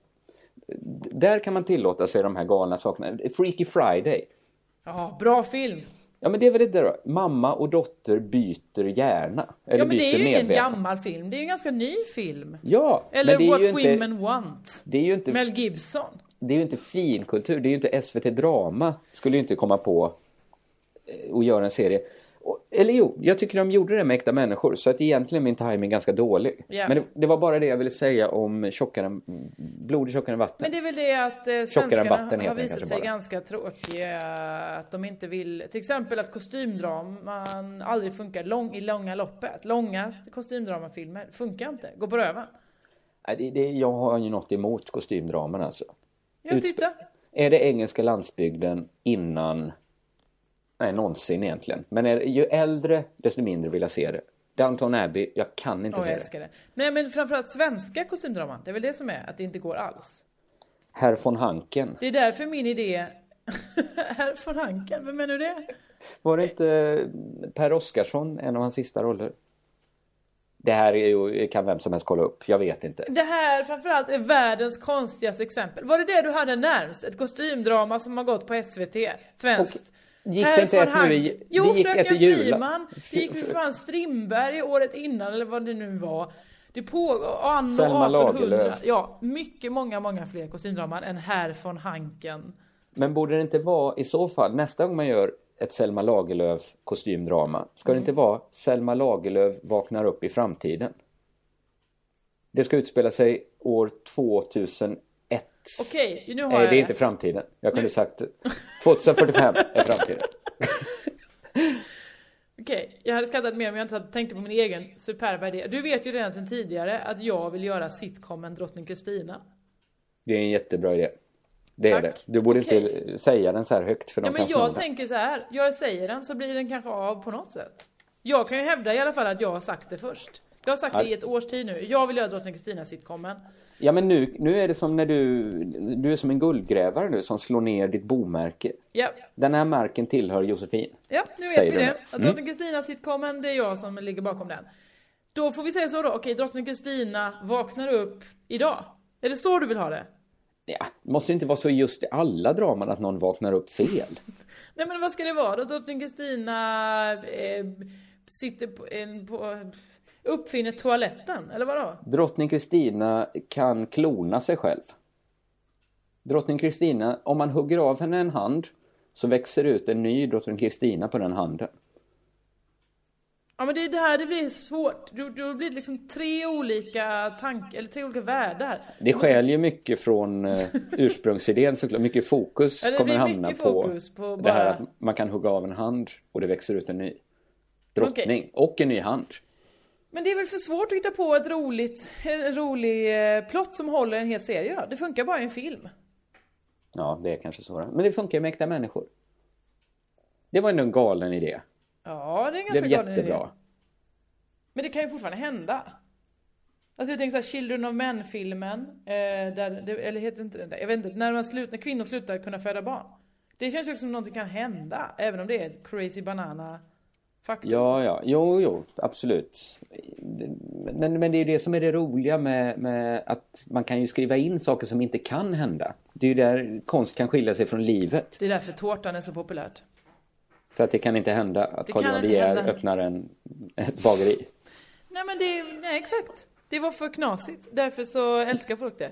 Där kan man tillåta sig de här galna sakerna. Freaky Friday. Ja, bra film. Ja men det är väl det då. Mamma och dotter byter hjärna. Eller ja men det är ju ingen medvetande. gammal film, det är ju en ganska ny film. Ja, Eller What ju inte, Women Want. det är ju inte, Mel Gibson. det är ju inte finkultur. Det är ju inte SVT Drama. Skulle ju inte komma på eh, att göra en serie. Eller jo, jag tycker de gjorde det med äkta människor. Så att egentligen är min timing ganska dålig. Ja. Men det, det var bara det jag ville säga om tjockare, blod är tjockare än vatten. Men det är väl det att eh, svenskarna vatten har visat sig bara. ganska tråkiga. Att de inte vill, till exempel att kostymdraman aldrig funkar lång, i långa loppet. Långa kostymdramafilmer funkar inte, går på röven. Nej, det, det, jag har ju något emot kostymdraman alltså. Ja, titta. Är det engelska landsbygden innan... Nej, någonsin egentligen. Men är, ju äldre, desto mindre vill jag se det. Downton Abbey, jag kan inte Åh, se jag det. älskar det. Nej men framförallt svenska kostymdraman, det är väl det som är, att det inte går alls. Herr von Hanken. Det är därför min idé... <laughs> Herr von Hanken, vem menar du det? Var det inte Per Oscarsson, en av hans sista roller? Det här är ju, kan vem som helst kolla upp, jag vet inte. Det här framförallt är världens konstigaste exempel. Var det det du hade närmst? Ett kostymdrama som har gått på SVT? Svenskt? Gick det inte ett nu i-. Jo, det gick Fröken ett. Friman. Det gick för fan Strindberg året innan eller vad det nu var. Det pågår, anno Selma 1800. Lagerlöf. Ja, mycket, många, många fler kostymdraman än Herr von Hanken. Men borde det inte vara i så fall, nästa gång man gör ett Selma Lagerlöf kostymdrama, ska det Mm. inte vara Selma Lagerlöf vaknar upp i framtiden? Det ska utspela sig år 2001. Okej, nu har Nej, jag det är inte framtiden. Jag kunde sagt 2045 <laughs> är framtiden. Okej, jag hade skrattat mer om jag inte hade tänkt på min egen superba idé. Du vet ju redan sedan tidigare att jag vill göra sitcomen Drottning Kristina. Det är en jättebra idé. Det är Tack. det. Du borde Okej. inte säga den så här högt för Ja de men kan sno jag tänker så här. jag säger den så blir den kanske av på något sätt. Jag kan ju hävda i alla fall att jag har sagt det först. Jag har sagt det Ja. i ett års tid nu. Jag vill göra Drottning Kristina sitcomen. Ja men nu, nu är det som när du, du är som en guldgrävare nu som slår ner ditt bomärke. Ja, Den här marken tillhör Josefin. ja nu vet vi det. Att Mm. Drottning Kristina sitcomen, det är jag som ligger bakom den. Då får vi säga så då. Okej, Drottning Kristina vaknar upp idag. Är det så du vill ha det? Ja, det måste inte vara så just i alla draman att någon vaknar upp fel. <laughs> Nej men vad ska det vara då? Drottning Kristina eh, sitter på, en, på, uppfinner toaletten, eller vadå? Drottning Kristina kan klona sig själv. Drottning Kristina, om man hugger av henne en hand så växer ut en ny drottning Kristina på den handen. Ja men det är det här det blir svårt. Då, då blir det liksom tre olika tankar, eller tre olika världar. Det skäl ju mycket från eh, ursprungsidén såklart. Mycket fokus Ja, kommer hamna på, fokus på det här bara- att man kan hugga av en hand och det växer ut en ny drottning och en ny hand. Men det är väl för svårt att hitta på ett roligt, en rolig eh, plott som håller en hel serie då? Det funkar bara i en film. Ja, det är kanske så. Men det funkar ju med äkta människor. Det var ändå en galen idé. Ja, det är en Det ganska blev galen idé. jättebra. Men det kan ju fortfarande hända. Alltså jag tänker såhär Children of Men-filmen, eh, där, det, eller heter inte den där, jag vet inte, när, man slut, när kvinnor slutar kunna föda barn. Det känns ju också som någonting kan hända, även om det är ett crazy banana faktum. Ja, ja, jo, jo, absolut. Men, men det är det som är det roliga med, med att man kan ju skriva in saker som inte kan hända. Det är ju där konst kan skilja sig från livet. Det är därför tårtan är så populärt. För att det kan inte hända att Carl Johan De Geer öppnar en, ett bageri. Nej men det, nej exakt. Det var för knasigt, därför så älskar folk det.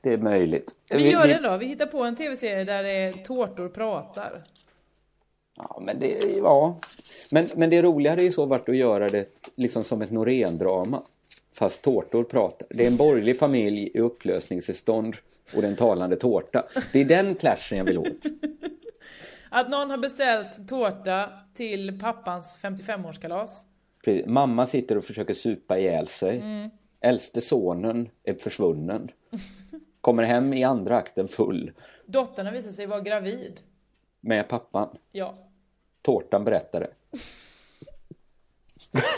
Det är möjligt. Vi gör det då, vi hittar på en tv-serie där det är tårtor pratar. Ja, men det, ja. Men, men det roligare är ju så varit att göra det liksom som ett Norén-drama. Fast tårtor pratar. Det är en borgerlig familj i upplösningstillstånd och det är en talande tårta. Det är den clashen jag vill åt. <laughs> Att någon har beställt tårta till pappans 55-årskalas. Precis. Mamma sitter och försöker supa ihjäl sig. Mm. Äldste sonen är försvunnen. <laughs> Kommer hem i andra akten full Dottern har visat sig vara gravid. Med pappan. Ja. Tårtan berättade.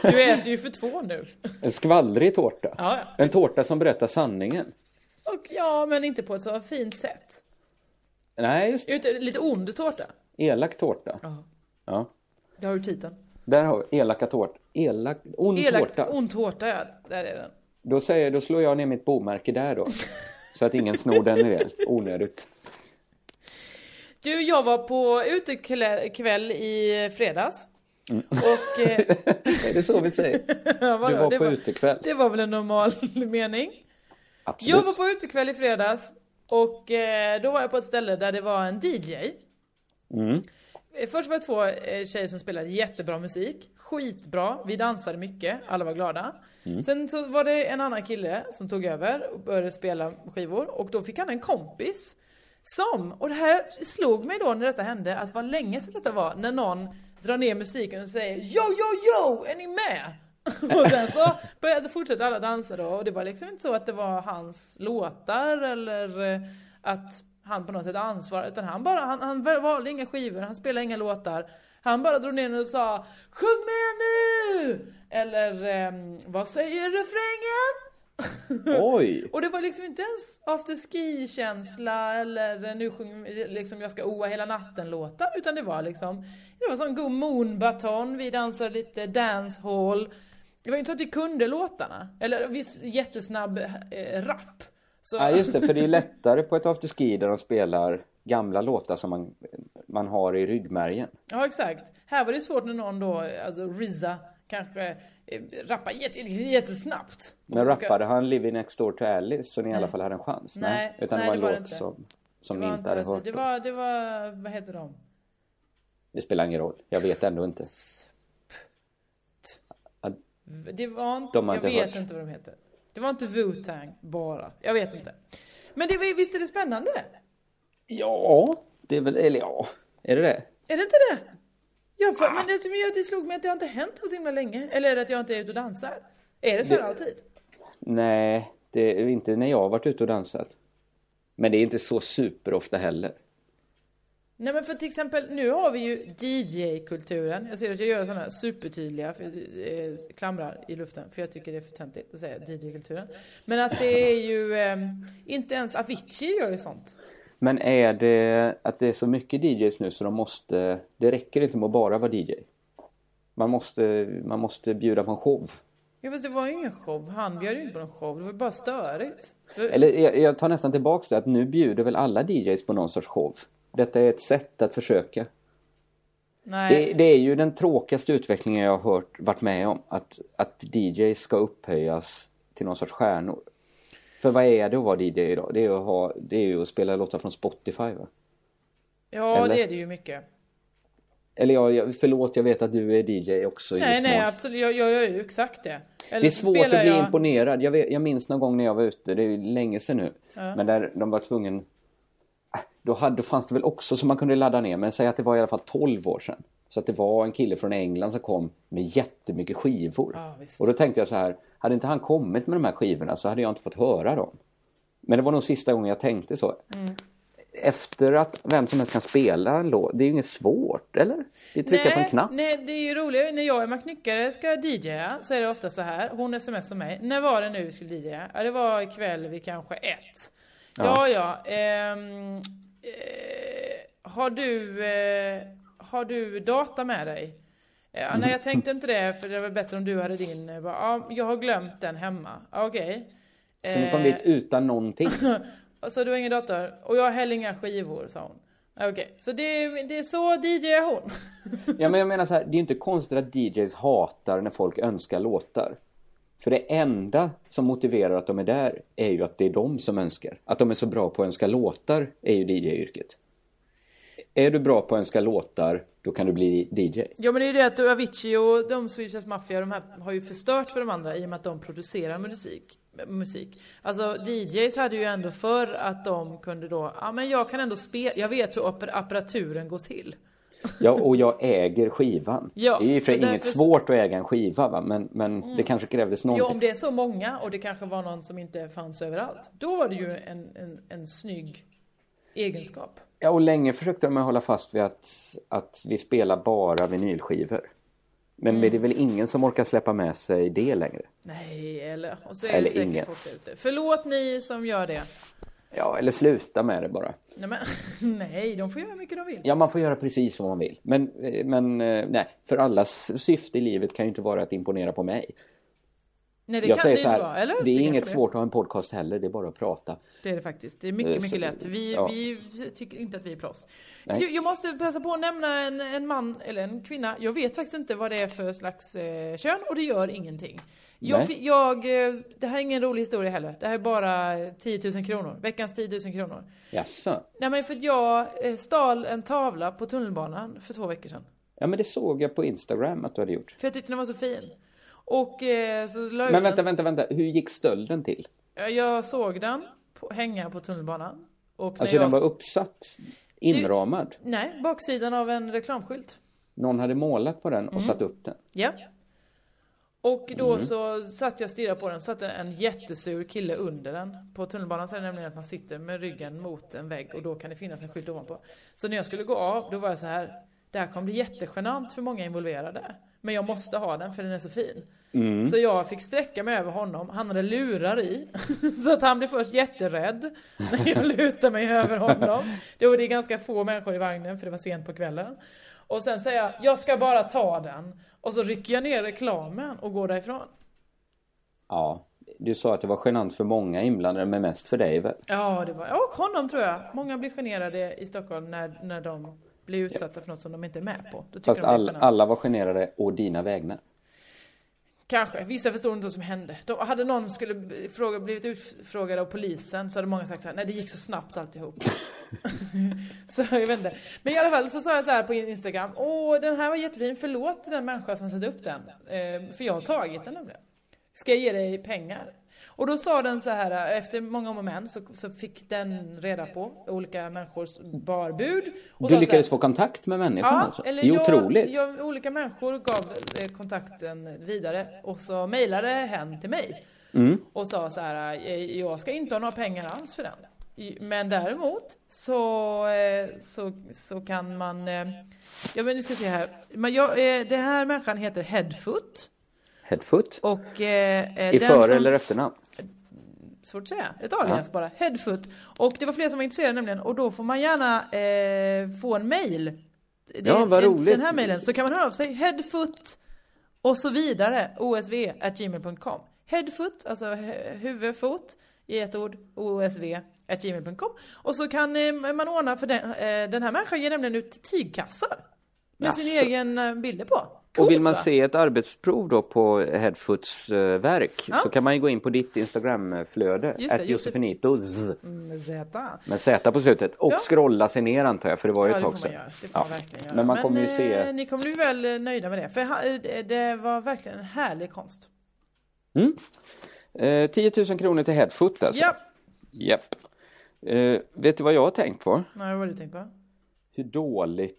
Du äter ju för två nu. En skvallrig tårta. Ja. En tårta som berättar sanningen. Och ja, men inte på ett så fint sätt. Nej, just Ute, lite ond tårta. Elak tårta. Ja. Ja. Där har du titeln. Där har vi elaka tårta. Elak, ond Elakt, tårta. ond tårta, ja. Där är den. Då säger då slår jag ner mitt bomärke där då. <laughs> Så att ingen snor den i det. Onödigt. Du, jag var på utekväll i fredags. Mm. Och... Eh, <laughs> Är det så vi säger? <laughs> ja, vadå? Du var det på utekväll. Det var väl en normal <laughs> mening? Absolut. Jag var på utekväll i fredags. Och eh, då var jag på ett ställe där det var en DJ. Mm. Eh, Först var det två eh, tjejer som spelade jättebra musik. Skitbra. Vi dansade mycket. Alla var glada. Mm. Sen så var det en annan kille som tog över och började spela skivor. Och då fick han en kompis. Som, och det här slog mig då när detta hände, att vad länge sedan detta var, när någon drar ner musiken och säger Yo, yo, yo, är ni med? <laughs> och sen så började fortsätta alla dansa då och det var liksom inte så att det var hans låtar eller eh, att han på något sätt ansvarade utan han bara, han, han valde inga skivor, han spelade inga låtar. Han bara drog ner och sa Sjung med nu! Eller ehm, vad säger refrängen? <laughs> Oj! Och det var liksom inte ens afterski-känsla eller nu sjunger liksom jag ska oa hela natten-låtar utan det var liksom Det var sån god moonbaton, vi dansade lite dancehall Det var inte så att vi kunde låtarna, eller viss jättesnabb eh, rap så... Ja just det, för det är <laughs> lättare på ett afterski där de spelar gamla låtar som man, man har i ryggmärgen. Ja exakt. Här var det svårt när någon då, alltså RZA kanske eh, jätte, jättesnabbt. Men så ska- rappade han Living Next Door to Alice så ni i alla Nej. fall hade en chans? Nej, Utan nej, det var en det var låt inte. som, som ni inte hade alltså, hört? Det var, det var, vad heter de? Det spelar ingen roll, jag vet ändå inte. Det var inte, De jag inte vet hört. inte vad de heter. Det var inte Wu-Tang bara. Jag vet inte. Men det, visst är det spännande? Ja, det är väl, eller ja, är det det? Är det inte det? Ja, för, men det gör det slog mig att det har inte hänt på så himla länge. Eller att jag inte är ute och dansar? Är det så Det- alltid? Nej, det är inte när jag har varit ute och dansat. Men det är inte så superofta heller. Nej men för till exempel, nu har vi ju DJ-kulturen. Jag ser att jag gör sådana supertydliga för, eh, klamrar i luften. För jag tycker det är för töntigt att säga DJ-kulturen. Men att det är ju, eh, inte ens Avicii gör ju sånt. Men är det att det är så mycket DJs nu så de måste, det räcker inte med att bara vara DJ. Man måste, man måste bjuda på en show. Ja fast det var ju ingen show. Han bjöd ju inte på någon show. Det var ju bara störigt. Eller jag, jag tar nästan tillbaks det att nu bjuder väl alla DJs på någon sorts show. Detta är ett sätt att försöka. Nej. Det, det är ju den tråkigaste utvecklingen jag har hört, varit med om. Att, att DJs ska upphöjas till någon sorts stjärnor. För vad är det att vara DJ idag? Det är ju att, ha, det är ju att spela låtar från Spotify va? Ja Eller? det är det ju mycket. Eller ja, jag, förlåt jag vet att du är DJ också Nej nej absolut, jag, jag gör ju exakt det. Eller Det är svårt att bli jag... imponerad. Jag, vet, jag minns någon gång när jag var ute, det är länge sedan nu. Ja. Men där de var tvungen... Äh, Då, hade, då fanns det väl också som man kunde ladda ner, men säg att det var i alla fall 12 år sedan. Så att det var en kille från England som kom med jättemycket skivor. Ja, och då tänkte jag så här, hade inte han kommit med de här skivorna så hade jag inte fått höra dem. Men det var nog sista gången jag tänkte så. Mm. Efter att vem som helst kan spela en låt, det är ju inget svårt, eller? Det är trycka på en knapp. Nej, det är ju roligt. När jag och Emma Knyckare ska DJa så är det ofta så här. Hon smsar mig. När var det nu vi skulle DJa? Ja, det var ikväll vid kanske ett. Ja, Ja. ja. ehm, eh, har du, eh, har du data med dig? Ja, nej, jag tänkte inte det, för det var bättre om du hade din. Jag bara, Ja, jag har glömt den hemma. Ja, Okej. Så ni kom dit utan någonting. <laughs> Så du har ingen dator? Och jag har heller inga skivor, sa hon. Okej, så det, det är så DJar hon. <laughs> Ja men jag menar så här, det är ju inte konstigt att DJs hatar när folk önskar låtar. För det enda som motiverar att de är där är ju att det är de som önskar. Att de är så bra på att önska låtar är ju DJ-yrket. Är du bra på att önska låtar, då kan du bli DJ. Ja men det är det att Avicii och de Swedish Mafia de här har ju förstört för de andra i och med att de producerar musik. musik. Alltså DJs hade ju ändå för att de kunde då, ja men jag kan ändå spela, jag vet hur apparaturen går till. Ja, och jag äger skivan. <laughs> Ja, det är ju för inget därför- svårt att äga en skiva va? Men, men Mm. det kanske krävdes någonting. om det är så många och det kanske var någon som inte fanns överallt. Då var det ju en, en, en snygg egenskap. Ja, och länge försökte de hålla fast vid att, att vi spelar bara vinylskivor. Men Mm. det är väl ingen som orkar släppa med sig det längre? Nej, eller och så är Eller det säkert ingen. folk ute. Förlåt ni som gör det. Ja, eller sluta med det bara. Nej, men, <laughs> nej, de får göra hur mycket de vill. Ja, man får göra precis vad man vill. Men, eh, men eh, nej, för allas syfte i livet kan ju inte vara att imponera på mig. Nej, det jag kan det inte här, vara, eller? det är Det inget svårt att ha en podcast heller, det är bara att prata. Det är det faktiskt. Det är mycket, Eh, mycket lätt. Vi, ja. vi tycker inte att vi är proffs. Jag, jag måste passa på att nämna en, en man eller en kvinna. Jag vet faktiskt inte vad det är för slags eh, kön och det gör ingenting. Jag, jag, eh, det här är ingen rolig historia heller. Det här är bara 10 000 kronor. Veckans 10 000 kronor. Jaså? Nej men för jag eh, stal en tavla på tunnelbanan för två veckor sedan. Ja, men det såg jag på Instagram att du hade gjort. För jag tyckte den var så fin. Och eh, så la Men vänta, vänta, vänta. Hur gick stölden till? Ja, Jag såg den på, hänga på tunnelbanan. Och när Alltså jag den var uppsatt? Inramad? Nej, baksidan av en reklamskylt. Någon hade målat på den och Mm. satt upp den? Ja. Och då Mm. så satt jag och stirrade på den, satt en jättesur kille under den. På tunnelbanan så är det nämligen att man sitter med ryggen mot en vägg och då kan det finnas en skylt ovanpå. Så när jag skulle gå av, då var jag så här, det här kommer bli jättegenant för många involverade. Men jag måste ha den för den är så fin. Mm. Så jag fick sträcka mig över honom, han hade lurar i. <laughs> Så att han blev först jätterädd när jag <laughs> lutade mig över honom. Det var det ganska få människor i vagnen för det var sent på kvällen. Och sen säger jag, jag ska bara ta den. Och så rycker jag ner reklamen och går därifrån. Ja. Du sa att det var genant för många inblandade, men mest för dig väl? Ja, det var, och honom tror jag. Många blir generade i Stockholm när, när de blir utsatta för något som de inte är med på. Då Fast all, alla var generade å dina vägnar. Kanske. Vissa förstod inte vad som hände. De, hade någon skulle bli- fråga, blivit utfrågad av polisen så hade många sagt så här, nej det gick så snabbt alltihop. <laughs> så jag vet inte. Men i alla fall så sa jag så här på Instagram, åh den här var jättefin, förlåt den människa som satte upp den. Eh, för jag har tagit den nämligen. Ska jag ge dig pengar? Och då sa den så här, efter många om och men så, så fick den reda på olika människors barbud. Och Du lyckades här, få kontakt med människan Ja, alltså? eller Det är jag, otroligt. Jag, olika människor gav eh, kontakten vidare och så mejlade hen till mig Mm. och sa så här, eh, jag ska inte ha några pengar alls för den. Men däremot så, eh, så, så kan man, ja men nu ska se här, men jag, det här människan heter Headfoot Headfoot? och eh, I den för som- eller efternamn? Svårt att säga, ett alias bara, Headfoot. Och det var fler som var intresserade nämligen och då får man gärna eh, få en mail. Det- Ja, vad roligt. Den här mailen, så kan man höra av sig, headfoot och så vidare, osv at gmail.com. Headfoot, alltså hu- huvud, fot, i ett ord, osv at gmail.com. Och så kan eh, man ordna för den, eh, den här människan ger nämligen ut tygkassar. Med sin Jaså. egen eh, bilder på. Och vill man va? se ett arbetsprov då på Headfoots eh, verk Ja. så kan man ju gå in på ditt Instagramflöde, Josefinitos Mm, med Z på slutet och Ja. scrolla sig ner antar jag för det var ju Ja, ett tag sedan. får man. Men man kommer ju se eh, ni kommer bli väl eh, nöjda med det. För det- var verkligen en härlig konst. mm. eh, 10 000 kronor till Headfoot alltså? Ja. Japp. Eh, vet du vad jag har tänkt på? Nej, vad har du tänkt på? Hur dåligt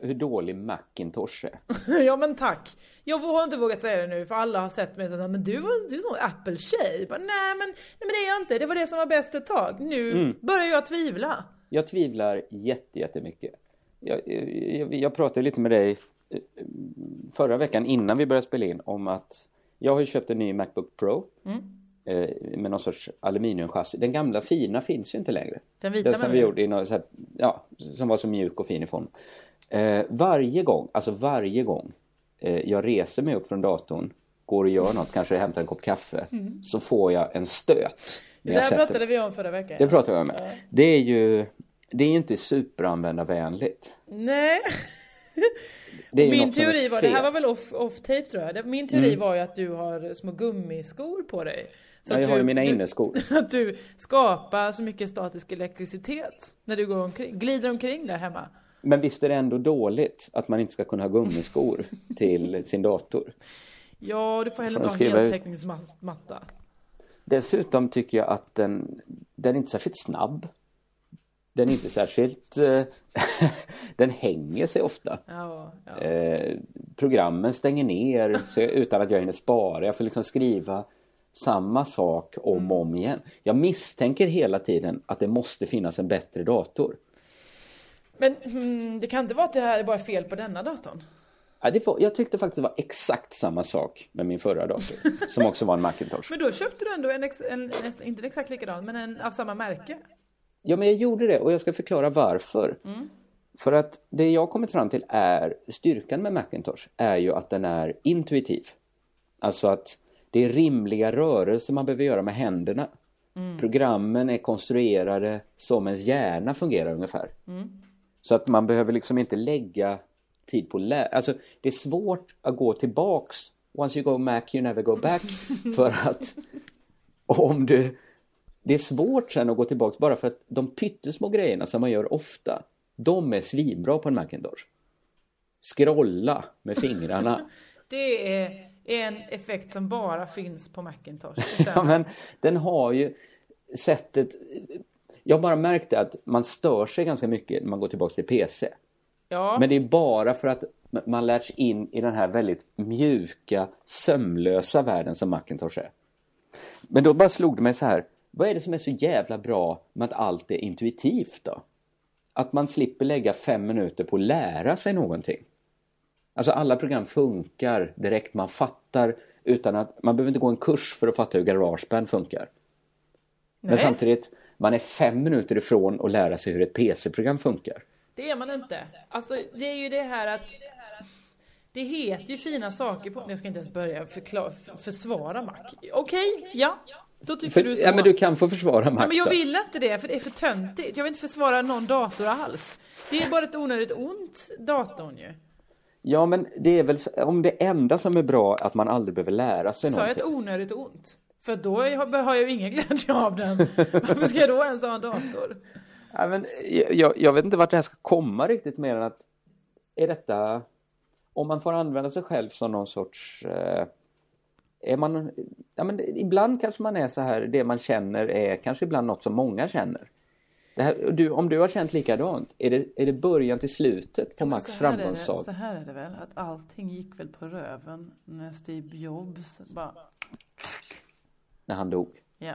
hur dålig Macintosh är. <laughs> ja men tack. Jag har inte vågat säga det nu för alla har sett mig som men du, var, du är sån Apple-tjej. Nej men, nej men det är jag inte. Det var det som var bäst ett tag. Nu Mm. börjar jag tvivla. Jag tvivlar jätte, jättemycket. Jag, jag, jag pratade lite med dig eh, förra veckan innan vi började spela in om att jag har ju köpt en ny Macbook Pro Mm. Eh, med någon sorts aluminiumchassi. Den gamla fina finns ju inte längre. Den vita Den som vi gjorde i någon här, ja, som var så mjuk och fin i form. Eh, varje gång, alltså varje gång eh, jag reser mig upp från datorn, går och gör något, kanske hämtar en kopp kaffe, Mm. så får jag en stöt. Det där pratade vi om förra veckan. det ja. pratar vi om. Ja. Det är ju det är inte superanvändarvänligt. Nej. <laughs> Det är Min teori var, det här fel. var väl off, off tape tror jag. Min teori Mm. var ju att du har små gummiskor på dig. Så Ja, jag har du- ju mina inneskor. <laughs> Att du skapar så mycket statisk elektricitet när du går omkring, glider omkring där hemma. Men visst är det ändå dåligt att man inte ska kunna ha gummiskor <laughs> till sin dator. Ja, du får ha skriva ut? heltäckningsmatta. Dessutom tycker jag att den, den är inte särskilt snabb. den är inte särskilt... Eh, <laughs> den hänger sig ofta. Ja, ja. Eh, programmen stänger ner utan att jag hinner spara. Jag får liksom skriva samma sak om och om igen. Jag misstänker hela tiden att det måste finnas en bättre dator. Men mm, det kan inte vara att det här är bara fel på denna datorn? Ja, det var, jag tyckte faktiskt det var exakt samma sak med min förra dator. <laughs> som också var en Macintosh. Men då köpte du ändå en, ex, en nästan- inte en exakt likadan, men en av samma märke? Ja, men jag gjorde det och jag ska förklara varför. Mm. För att det jag kommit fram till är styrkan med Macintosh är ju att den är intuitiv. Alltså att det är rimliga rörelser man behöver göra med händerna. Mm. Programmen är konstruerade som ens hjärna fungerar ungefär. Mm. Så att man behöver liksom inte lägga tid på lära. Alltså det är svårt att gå tillbaks. Once you go Mac you never go back. <laughs> för att om du... Det är svårt sen att gå tillbaks bara för att de pyttesmå grejerna som man gör ofta. De är svinbra på en Macintosh. Scrolla med fingrarna. <laughs> Det är en effekt som bara finns på Macintosh. <laughs> ja, men den har ju sättet... Jag har bara märkt att man stör sig ganska mycket när man går tillbaks till PC. Ja. Men det är bara för att man lärts in i den här väldigt mjuka, sömlösa världen som Macintosh är. Men då bara slog det mig så här, vad är det som är så jävla bra med att allt är intuitivt då? Att man slipper lägga fem minuter på att lära sig någonting. Alltså alla program funkar direkt, man fattar utan att, man behöver inte gå en kurs för att fatta hur Garageband funkar. Men Nej. samtidigt, man är fem minuter ifrån att lära sig hur ett PC-program funkar. Det är man inte. Alltså det är ju det här att det heter ju fina saker på... Jag ska inte ens börja förklara, försvara Mac. Okej, ja. Då tycker För, du så. ja, men du kan få försvara Mac men jag vill inte det, för det är för töntigt. Jag vill inte försvara någon dator alls. Det är bara ett onödigt ont, datorn ju. Ja, men det är väl om det enda som är bra att man aldrig behöver lära sig Sa jag ett någonting. onödigt ont? För då har har jag ju ingen <laughs> glädje av den. Varför ska jag då ens ha en dator? Ja, men jag, jag vet inte vart det här ska komma riktigt mer än att är detta om man får använda sig själv som någon sorts eh, är man, ja, men ibland kanske man är så här, det man känner är kanske ibland något som många känner. Här, du, om du har känt likadant, är det, är det början till slutet på Max framgångssaga? Så här är det väl, att allting gick väl på röven när Steve Jobs bara... När han dog? Ja.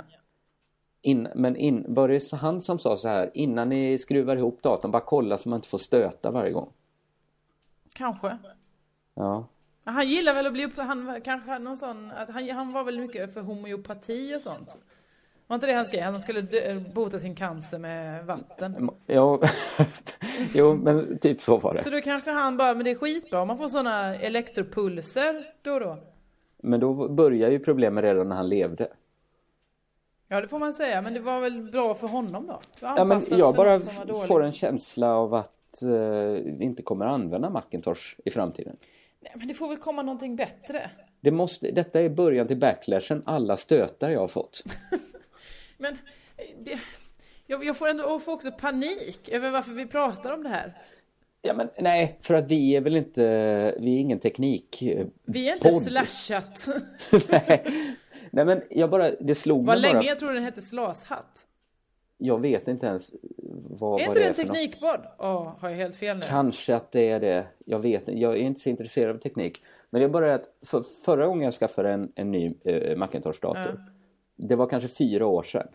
In, men in, var det han som sa så här, innan ni skruvar ihop datorn, bara kolla så man inte får stöta varje gång? Kanske. Ja. Han gillar väl att bli upp, han kanske någon sån, att han, han var väl mycket för homeopati och sånt. Var inte det han skrev? Han skulle dö, bota sin cancer med vatten. Ja, <laughs> jo men typ så var Så det. då kanske han bara, men det är skitbra om man får såna elektropulser då och då. Men då börjar ju problemet redan när han levde. Ja det får man säga, men det var väl bra för honom då? Ja, men jag bara får en känsla av att eh, vi inte kommer använda Macintosh i framtiden. Nej, men det får väl komma någonting bättre. Det måste, detta är början till backlashen, alla stötar jag har fått. <laughs> Men eh, det, jag, jag får ändå jag får också panik över varför vi pratar om det här. Ja, men nej, för att vi är väl inte, vi är ingen teknik eh, Vi är inte podd. slashat. <laughs> nej. nej, men jag bara, det slog Vad mig länge bara. jag trodde den hette slashatt. Jag vet inte ens vad, är vad inte det det är en för något. teknikpodd? Åh, har jag helt fel nu? Kanske att det är det. Jag vet inte. Jag är inte så intresserad av teknik. Men det är bara att för, förra gången jag skaffade en, en ny eh, Macintosh-dator. Det var kanske fyra år sedan.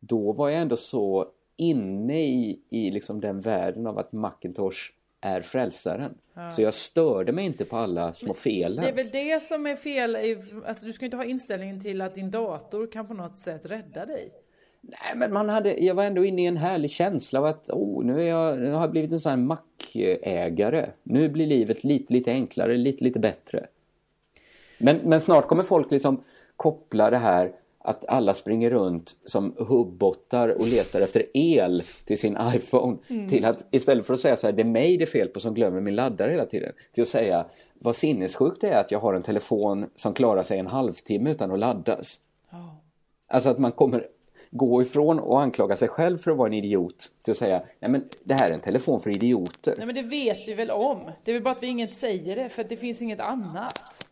Då var jag ändå så inne i, i liksom den världen av att Macintosh är frälsaren. Ja. Så jag störde mig inte på alla små felen. Det är väl det som är fel. Alltså, du ska inte ha inställningen till att din dator kan på något sätt rädda dig. Nej, men man hade, jag var ändå inne i en härlig känsla av att oh, nu, är jag, nu har jag blivit en sån här Mac-ägare. Nu blir livet lite, lite enklare, lite, lite bättre. Men, men snart kommer folk liksom koppla det här att alla springer runt som hubbottar och letar efter el till sin iPhone Mm. till att istället för att säga så här, det är mig det är fel på som glömmer min laddare hela tiden, till att säga vad sinnessjukt det är att jag har en telefon som klarar sig en halvtimme utan att laddas. Alltså att man kommer gå ifrån och anklaga sig själv för att vara en idiot till att säga nej men det här är en telefon för idioter. Nej men det vet vi väl om. Det är väl bara att vi inget säger det för att det finns inget annat.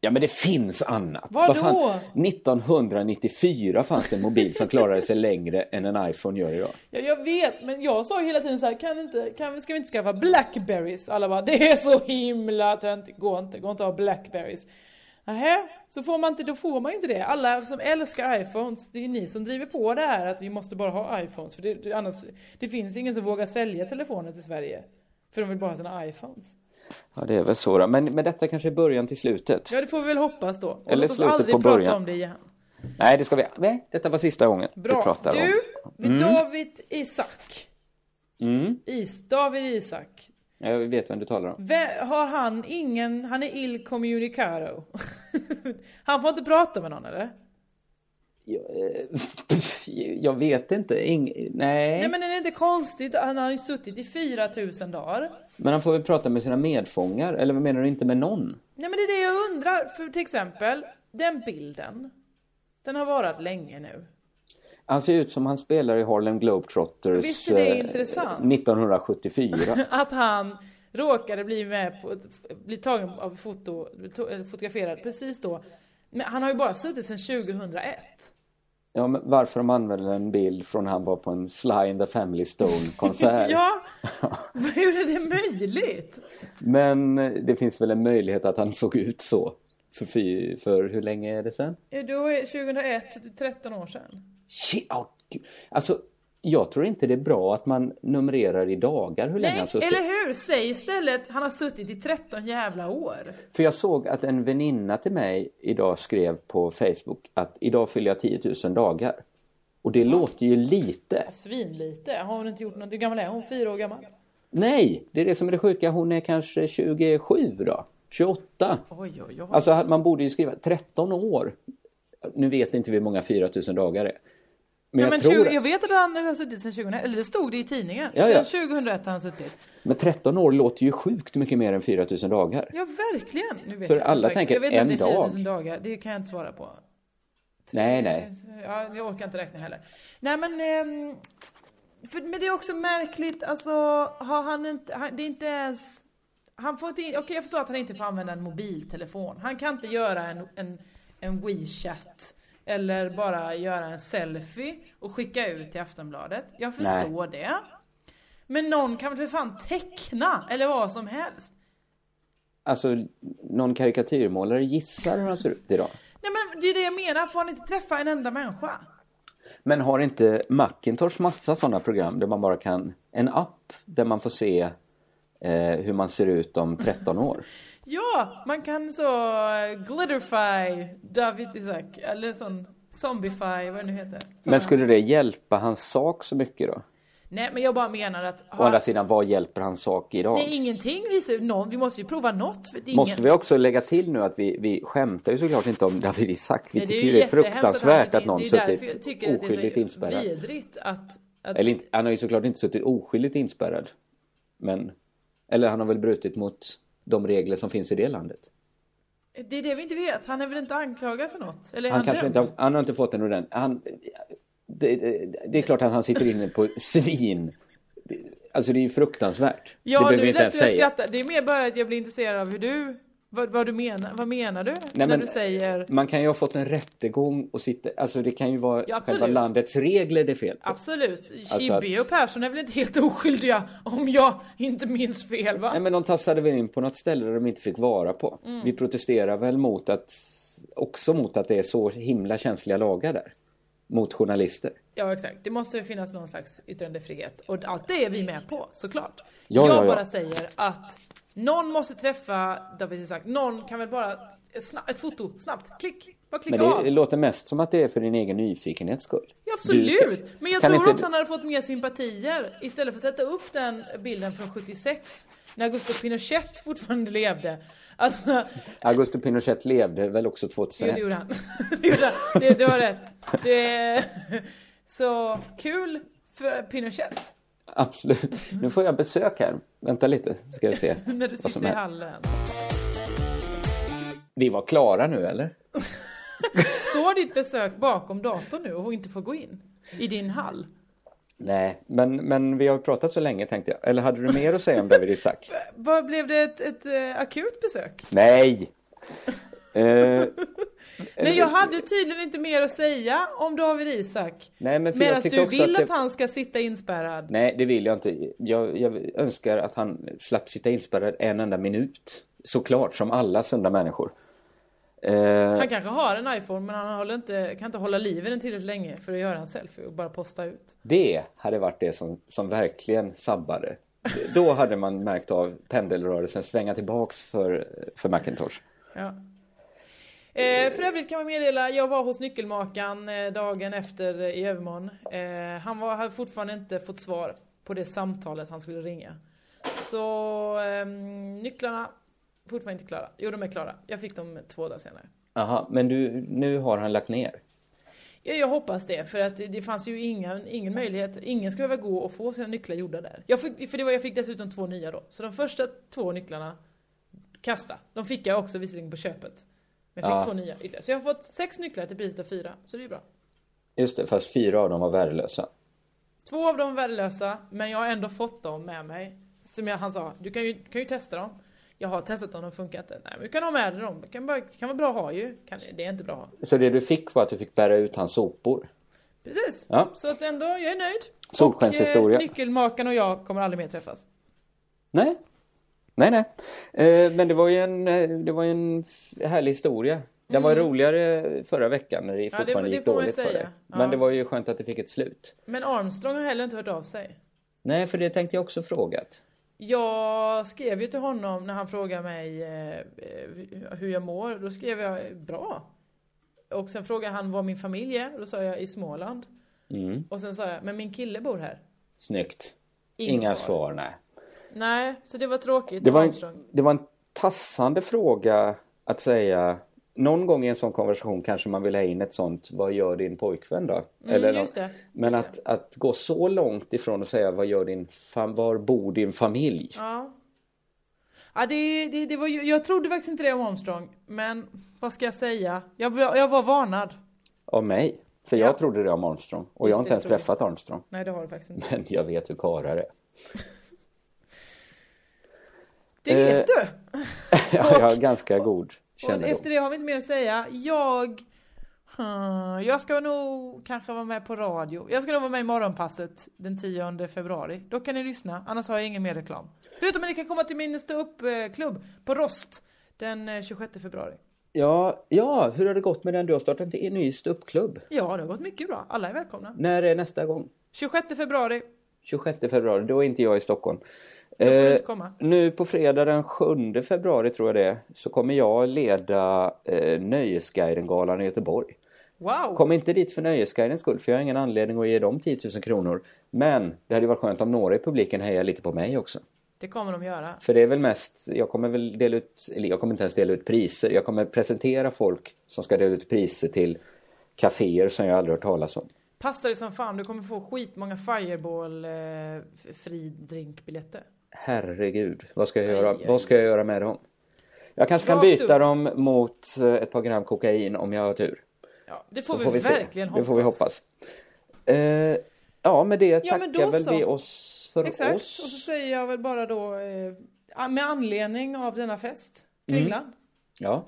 Ja men det finns annat. Vadå? Vad fan? 1994 fanns det en mobil som klarade sig längre än en iPhone gör idag. Ja, jag vet, men jag sa hela tiden så här, kan inte, kan, ska vi inte skaffa Blackberries? Alla bara, det är så himla töntigt, gå inte, gå inte att ha Blackberries. Nähä, så får man inte, då får man ju inte det. Alla som älskar iPhones, det är ju ni som driver på det här att vi måste bara ha iPhones. För det, annars, det finns ingen som vågar sälja telefoner till Sverige. För de vill bara ha sina iPhones. Ja det är väl så då. Men, men detta kanske är början till slutet. Ja, det får vi väl hoppas då. Och Eller låt oss slutet aldrig på prata början. om det igen. Nej det ska vi. Nej, detta var sista gången vi Bra. pratar om. Du, Mm. David Isak. Mm. Is, David Isak. Jag vet vem du talar om. Vä- Har han ingen, han är ill communicado. <laughs> han får inte prata med någon eller? Jag, eh, <laughs> jag vet inte. Ing, nej. Nej men är det inte konstigt? Han har ju suttit i 4000 dagar. Men han får väl prata med sina medfångar? Eller vad menar du inte med någon? Nej men det är det jag undrar. För till exempel, den bilden. Den har varit länge nu. Han ser ut som han spelar i Harlem Globetrotters Visst är det eh, intressant? 1974. <laughs> Att han råkade bli med på, bli tagen av foto, fotograferad precis då. Men han har ju bara suttit sedan 2001. Ja, men varför de använder en bild från när han var på en Sly and the Family Stone-konsert? <laughs> ja, <laughs> hur är det möjligt? Men eh, det finns väl en möjlighet att han såg ut så. För, fy, för hur länge är det sen? Ja, Då är 2001, 13 år sedan. Shit, oh, gud. alltså, jag tror inte det är bra att man numrerar i dagar hur länge Nej, han suttit. eller hur? Säg istället, han har suttit i 13 jävla år. För jag såg att en väninna till mig idag skrev på Facebook att idag fyller jag 10 000 dagar. Och det låter ju lite. Svinlite. Har hon inte gjort något? Hur gammal är hon? Fyra år gammal? Nej, det är det som är det sjuka. Hon är kanske 27 då. 28. Oj, oj, oj. Alltså man borde ju skriva 13 år. Nu vet inte vi hur många 4 000 dagar är. Men Men, jag men tror... 20, jag vet att han har suttit sedan 2001, eller det stod det i tidningen. Ja, ja. Sedan 2001 har han suttit. Men 13 år låter ju sjukt mycket mer än 4 000 dagar. Ja, verkligen. Nu vet För jag, alla tänker jag vet inte om en det är 4000 dag. dagar. Det kan jag inte svara på. Nej, nej. Ja, jag orkar inte räkna heller. Nej men, ehm, för, men det är också märkligt, alltså har han inte, han, det är inte ens, han får inte, okej jag förstår att han inte får använda en mobiltelefon. Han kan inte göra en, en, en WeChat eller bara göra en selfie och skicka ut till Aftonbladet. Jag förstår det. Men någon kan väl för fan teckna eller vad som helst. Alltså, någon karikatyrmålare gissar hur han ser ut idag. Nej men det är det jag menar, får han inte träffa en enda människa? Men har inte Macintosh massa sådana program där man bara kan... En app där man får se eh, hur man ser ut om 13 år. Ja, man kan så eh, glitterfy David Isaac, eller sån zombify, vad det nu heter. Såna. Men skulle det hjälpa hans sak så mycket då? Nej men jag bara menar att... Å andra sidan, vad hjälper hans sak idag? Nej ingenting visar någon, vi måste ju prova något. Är Måste ingen... vi också lägga till nu att vi, vi skämtar ju såklart inte om David Isak. Vi Nej, tycker ju det är fruktansvärt att någon det är därför jag suttit tycker att det är så oskyldigt inspärrad. vidrigt att... att... Eller inte, han har ju såklart inte suttit oskyldigt inspärrad. Men, eller han har väl brutit mot de regler som finns i det landet. Det är det vi inte vet, han är väl inte anklagad för något? Eller Han, han, kanske inte har, han har inte fått en ordentlig... Han, det, det, det är klart att han sitter inne på <laughs> svin. Alltså det är ju fruktansvärt. Ja, det nu är inte det ens lätt att säga. skratta. Det är mer bara att jag blir intresserad av hur du... Vad, vad du menar, vad menar du? när men- du säger... Man kan ju ha fått en rättegång och sitta... Alltså det kan ju vara Ja, själva landets regler det är fel på. Absolut. Alltså Chibi att- och Persson är väl inte helt oskyldiga om jag inte minns fel va? Nej men de tassade väl in på något ställe där de inte fick vara på. Mm. Vi protesterar väl mot att... Också mot att det är så himla känsliga lagar där. Mot journalister. Ja exakt, det måste finnas någon slags yttrandefrihet. Och allt det är vi med på, såklart. Ja, jag ja, ja. bara säger att någon måste träffa David Isak. Någon kan väl bara... Ett, foto, snabbt, klick! Bara klicka Men det, av. låter mest som att det är för din egen nyfikenhets skull. Ja, absolut! Du- Men jag tror inte- också han hade fått mer sympatier istället för att sätta upp den bilden från 76 när Augusto Pinochet fortfarande levde. Alltså, Augusto Pinochet levde väl också Jo, 2001? det gjorde han. <laughs> det gjorde han. Det, du har rätt. Det, så kul för Pinochet. Absolut. Nu får jag besök här. Vänta lite, ska jag se. <laughs> När du sitter i hallen. Vi var klara nu eller? <laughs> Står ditt besök bakom datorn nu och inte får gå in? I din hall? Nej, men, men vi har pratat så länge tänkte jag. Eller hade du mer att säga om David Isak? <laughs> Vad blev det ett, ett, eh, akut besök? Nej! Eh, Nej jag hade tydligen inte mer att säga om David Isak. Nej, men för Medan du vill att att, det- han ska sitta inspärrad. Nej, det vill jag inte. Jag, jag önskar att han slapp sitta inspärrad en enda minut. Såklart, som alla sunda människor. Eh, Han kanske har en iPhone men han inte, kan inte hålla liv i den tillräckligt länge för att göra en selfie och bara posta ut. Det hade varit det som, som verkligen sabbade. Då hade man märkt av pendelrörelsen svänga tillbaks för, för Macintosh. Ja. Eh, för övrigt kan man meddela, jag var hos nyckelmakaren eh, dagen efter eh, i övermorgon. Eh, han var, hade fortfarande inte fått svar på det samtalet han skulle ringa. Så ehm, nycklarna, fortfarande inte klara. Jo, de är klara. Jag fick dem två dagar senare. Aha, men du, nu har han lagt ner. Ja, jag hoppas det, för att det, fanns ju ingen, ingen möjlighet. Ingen ska behöva gå och få sina nycklar gjorda där. Jag fick, för det var, jag fick dessutom två nya då. Så de första två nycklarna, kasta. De fick jag också visserligen på köpet. Men jag fick Ja. två nya ytterligare. Så jag har fått sex nycklar till priset av fyra. Så det är bra. Just det, fast fyra av dem var värdelösa. Två av dem är värdelösa, men jag har ändå fått dem med mig. Som jag, han sa, du kan ju, kan ju testa dem. Jag har testat dem, de funkar inte. Nej men du kan ha med dig dem. Det kan, bara, kan vara bra att ha ju. Kan, det är inte bra att ha. Så det du fick var att du fick bära ut hans sopor. Precis. Ja. Så att ändå, jag är nöjd. Solskenshistoria. Och eh, nyckelmakaren och jag kommer aldrig mer träffas. Nej. Nej, nej. Eh, men det var ju en, eh, det var en härlig historia. Den var Mm. roligare förra veckan när det det- fortfarande det gick ju dåligt för dig. Men Ja. det var ju skönt att det fick ett slut. Men Armstrong har heller inte hört av sig. Nej, för det tänkte jag också frågat. Jag skrev ju till honom när han frågade mig eh, hur jag mår. Då skrev jag bra. Och sen frågade han var min familj är. Då sa jag i Småland. Mm. Och sen sa jag, men min kille bor här. Snyggt. Inget Inga svar. svar, nej. Nej, så det var tråkigt. Det var, en, det var en tassande fråga att säga. Någon gång i en sån konversation kanske man vill ha in ett sånt, vad gör din pojkvän då? Mm, just det, Men att, att gå så långt ifrån att säga, vad gör din var bor din familj? Ja. Ja, det, det, det var, jag trodde faktiskt inte det om Armstrong. Men vad ska jag säga? Jag, var- jag var varnad. Av mig. För Ja. jag trodde det om Armstrong. Och jag har Just inte det, ens träffat Armstrong. Nej, det har du faktiskt inte. Men jag vet hur karlar är. Det vet du! <laughs> ja, jag har ganska god Och kännedom. efter det har vi inte mer att säga. Jag... Jag ska nog kanske vara med på radio. Jag ska nog vara med i Morgonpasset den 10 februari. Då kan ni lyssna, annars har jag ingen mer reklam. Förutom att ni kan komma till min ståuppklubb på Rost den eh, 26 februari. Ja, ja, hur har det gått med den? Du har startat en ny ståuppklubb. Ja, det har gått mycket bra. Alla är välkomna. När är nästa gång? 26 februari. 26 februari, då är inte jag i Stockholm. Eh, nu på fredag den 7 februari tror jag det så kommer jag leda eh, Nöjesguiden-galan i Göteborg. Wow! Kom inte dit för Nöjesguidens skull för jag har ingen anledning att ge dem 10 000 kronor. Men det hade varit skönt om några i publiken hejar lite på mig också. Det kommer de göra. För det är väl mest, jag kommer väl dela ut, eller jag kommer inte ens dela ut priser. Jag kommer presentera folk som ska dela ut priser till kaféer som jag aldrig hört talas om. Passa dig som fan, du kommer få skitmånga Fireball eh, fri drinkbiljetter. Herregud, vad ska jag göra, Aj, aj, vad ska jag göra med dem? Jag kanske kan Rakt byta upp. dem mot eh, ett par gram kokain om jag har tur. Ja, det får, vi, se. verkligen hoppas. Det får vi hoppas. Eh, ja, med det Ja, tackar väl så. vi oss för Exakt, oss. och så säger jag väl bara då eh, med anledning av denna fest, Kringlan. Mm. Ja.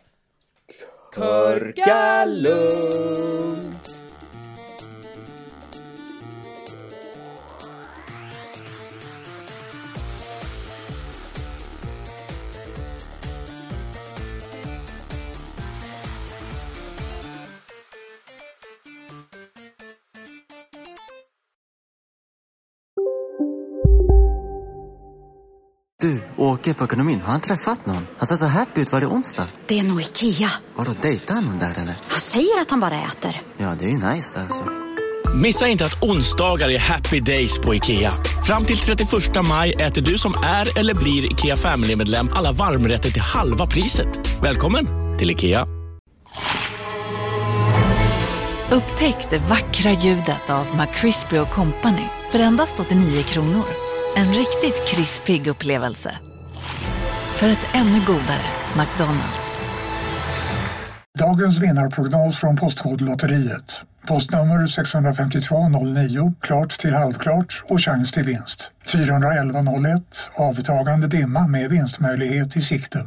Körka lugnt! Du, åker på ekonomin. Har han träffat någon? Han ser så happy ut. Var det onsdag? Det är nog Ikea. Vadå, dejtar han någon där eller? Han säger att han bara äter. Ja, det är ju nice där alltså. Missa inte att onsdagar är happy days på IKEA. Fram till 31 maj äter du som är eller blir IKEA Family-medlem alla varmrätter till halva priset. Välkommen till IKEA. Upptäck det vackra ljudet av McCrispy Company för endast 89 kronor. En riktigt krispig upplevelse. För ett ännu godare McDonalds. Dagens vinnarprognos från Postkodlotteriet. Postnummer 65209, klart till halvklart och chans till vinst. 41101, avtagande dimma med vinstmöjlighet i sikte.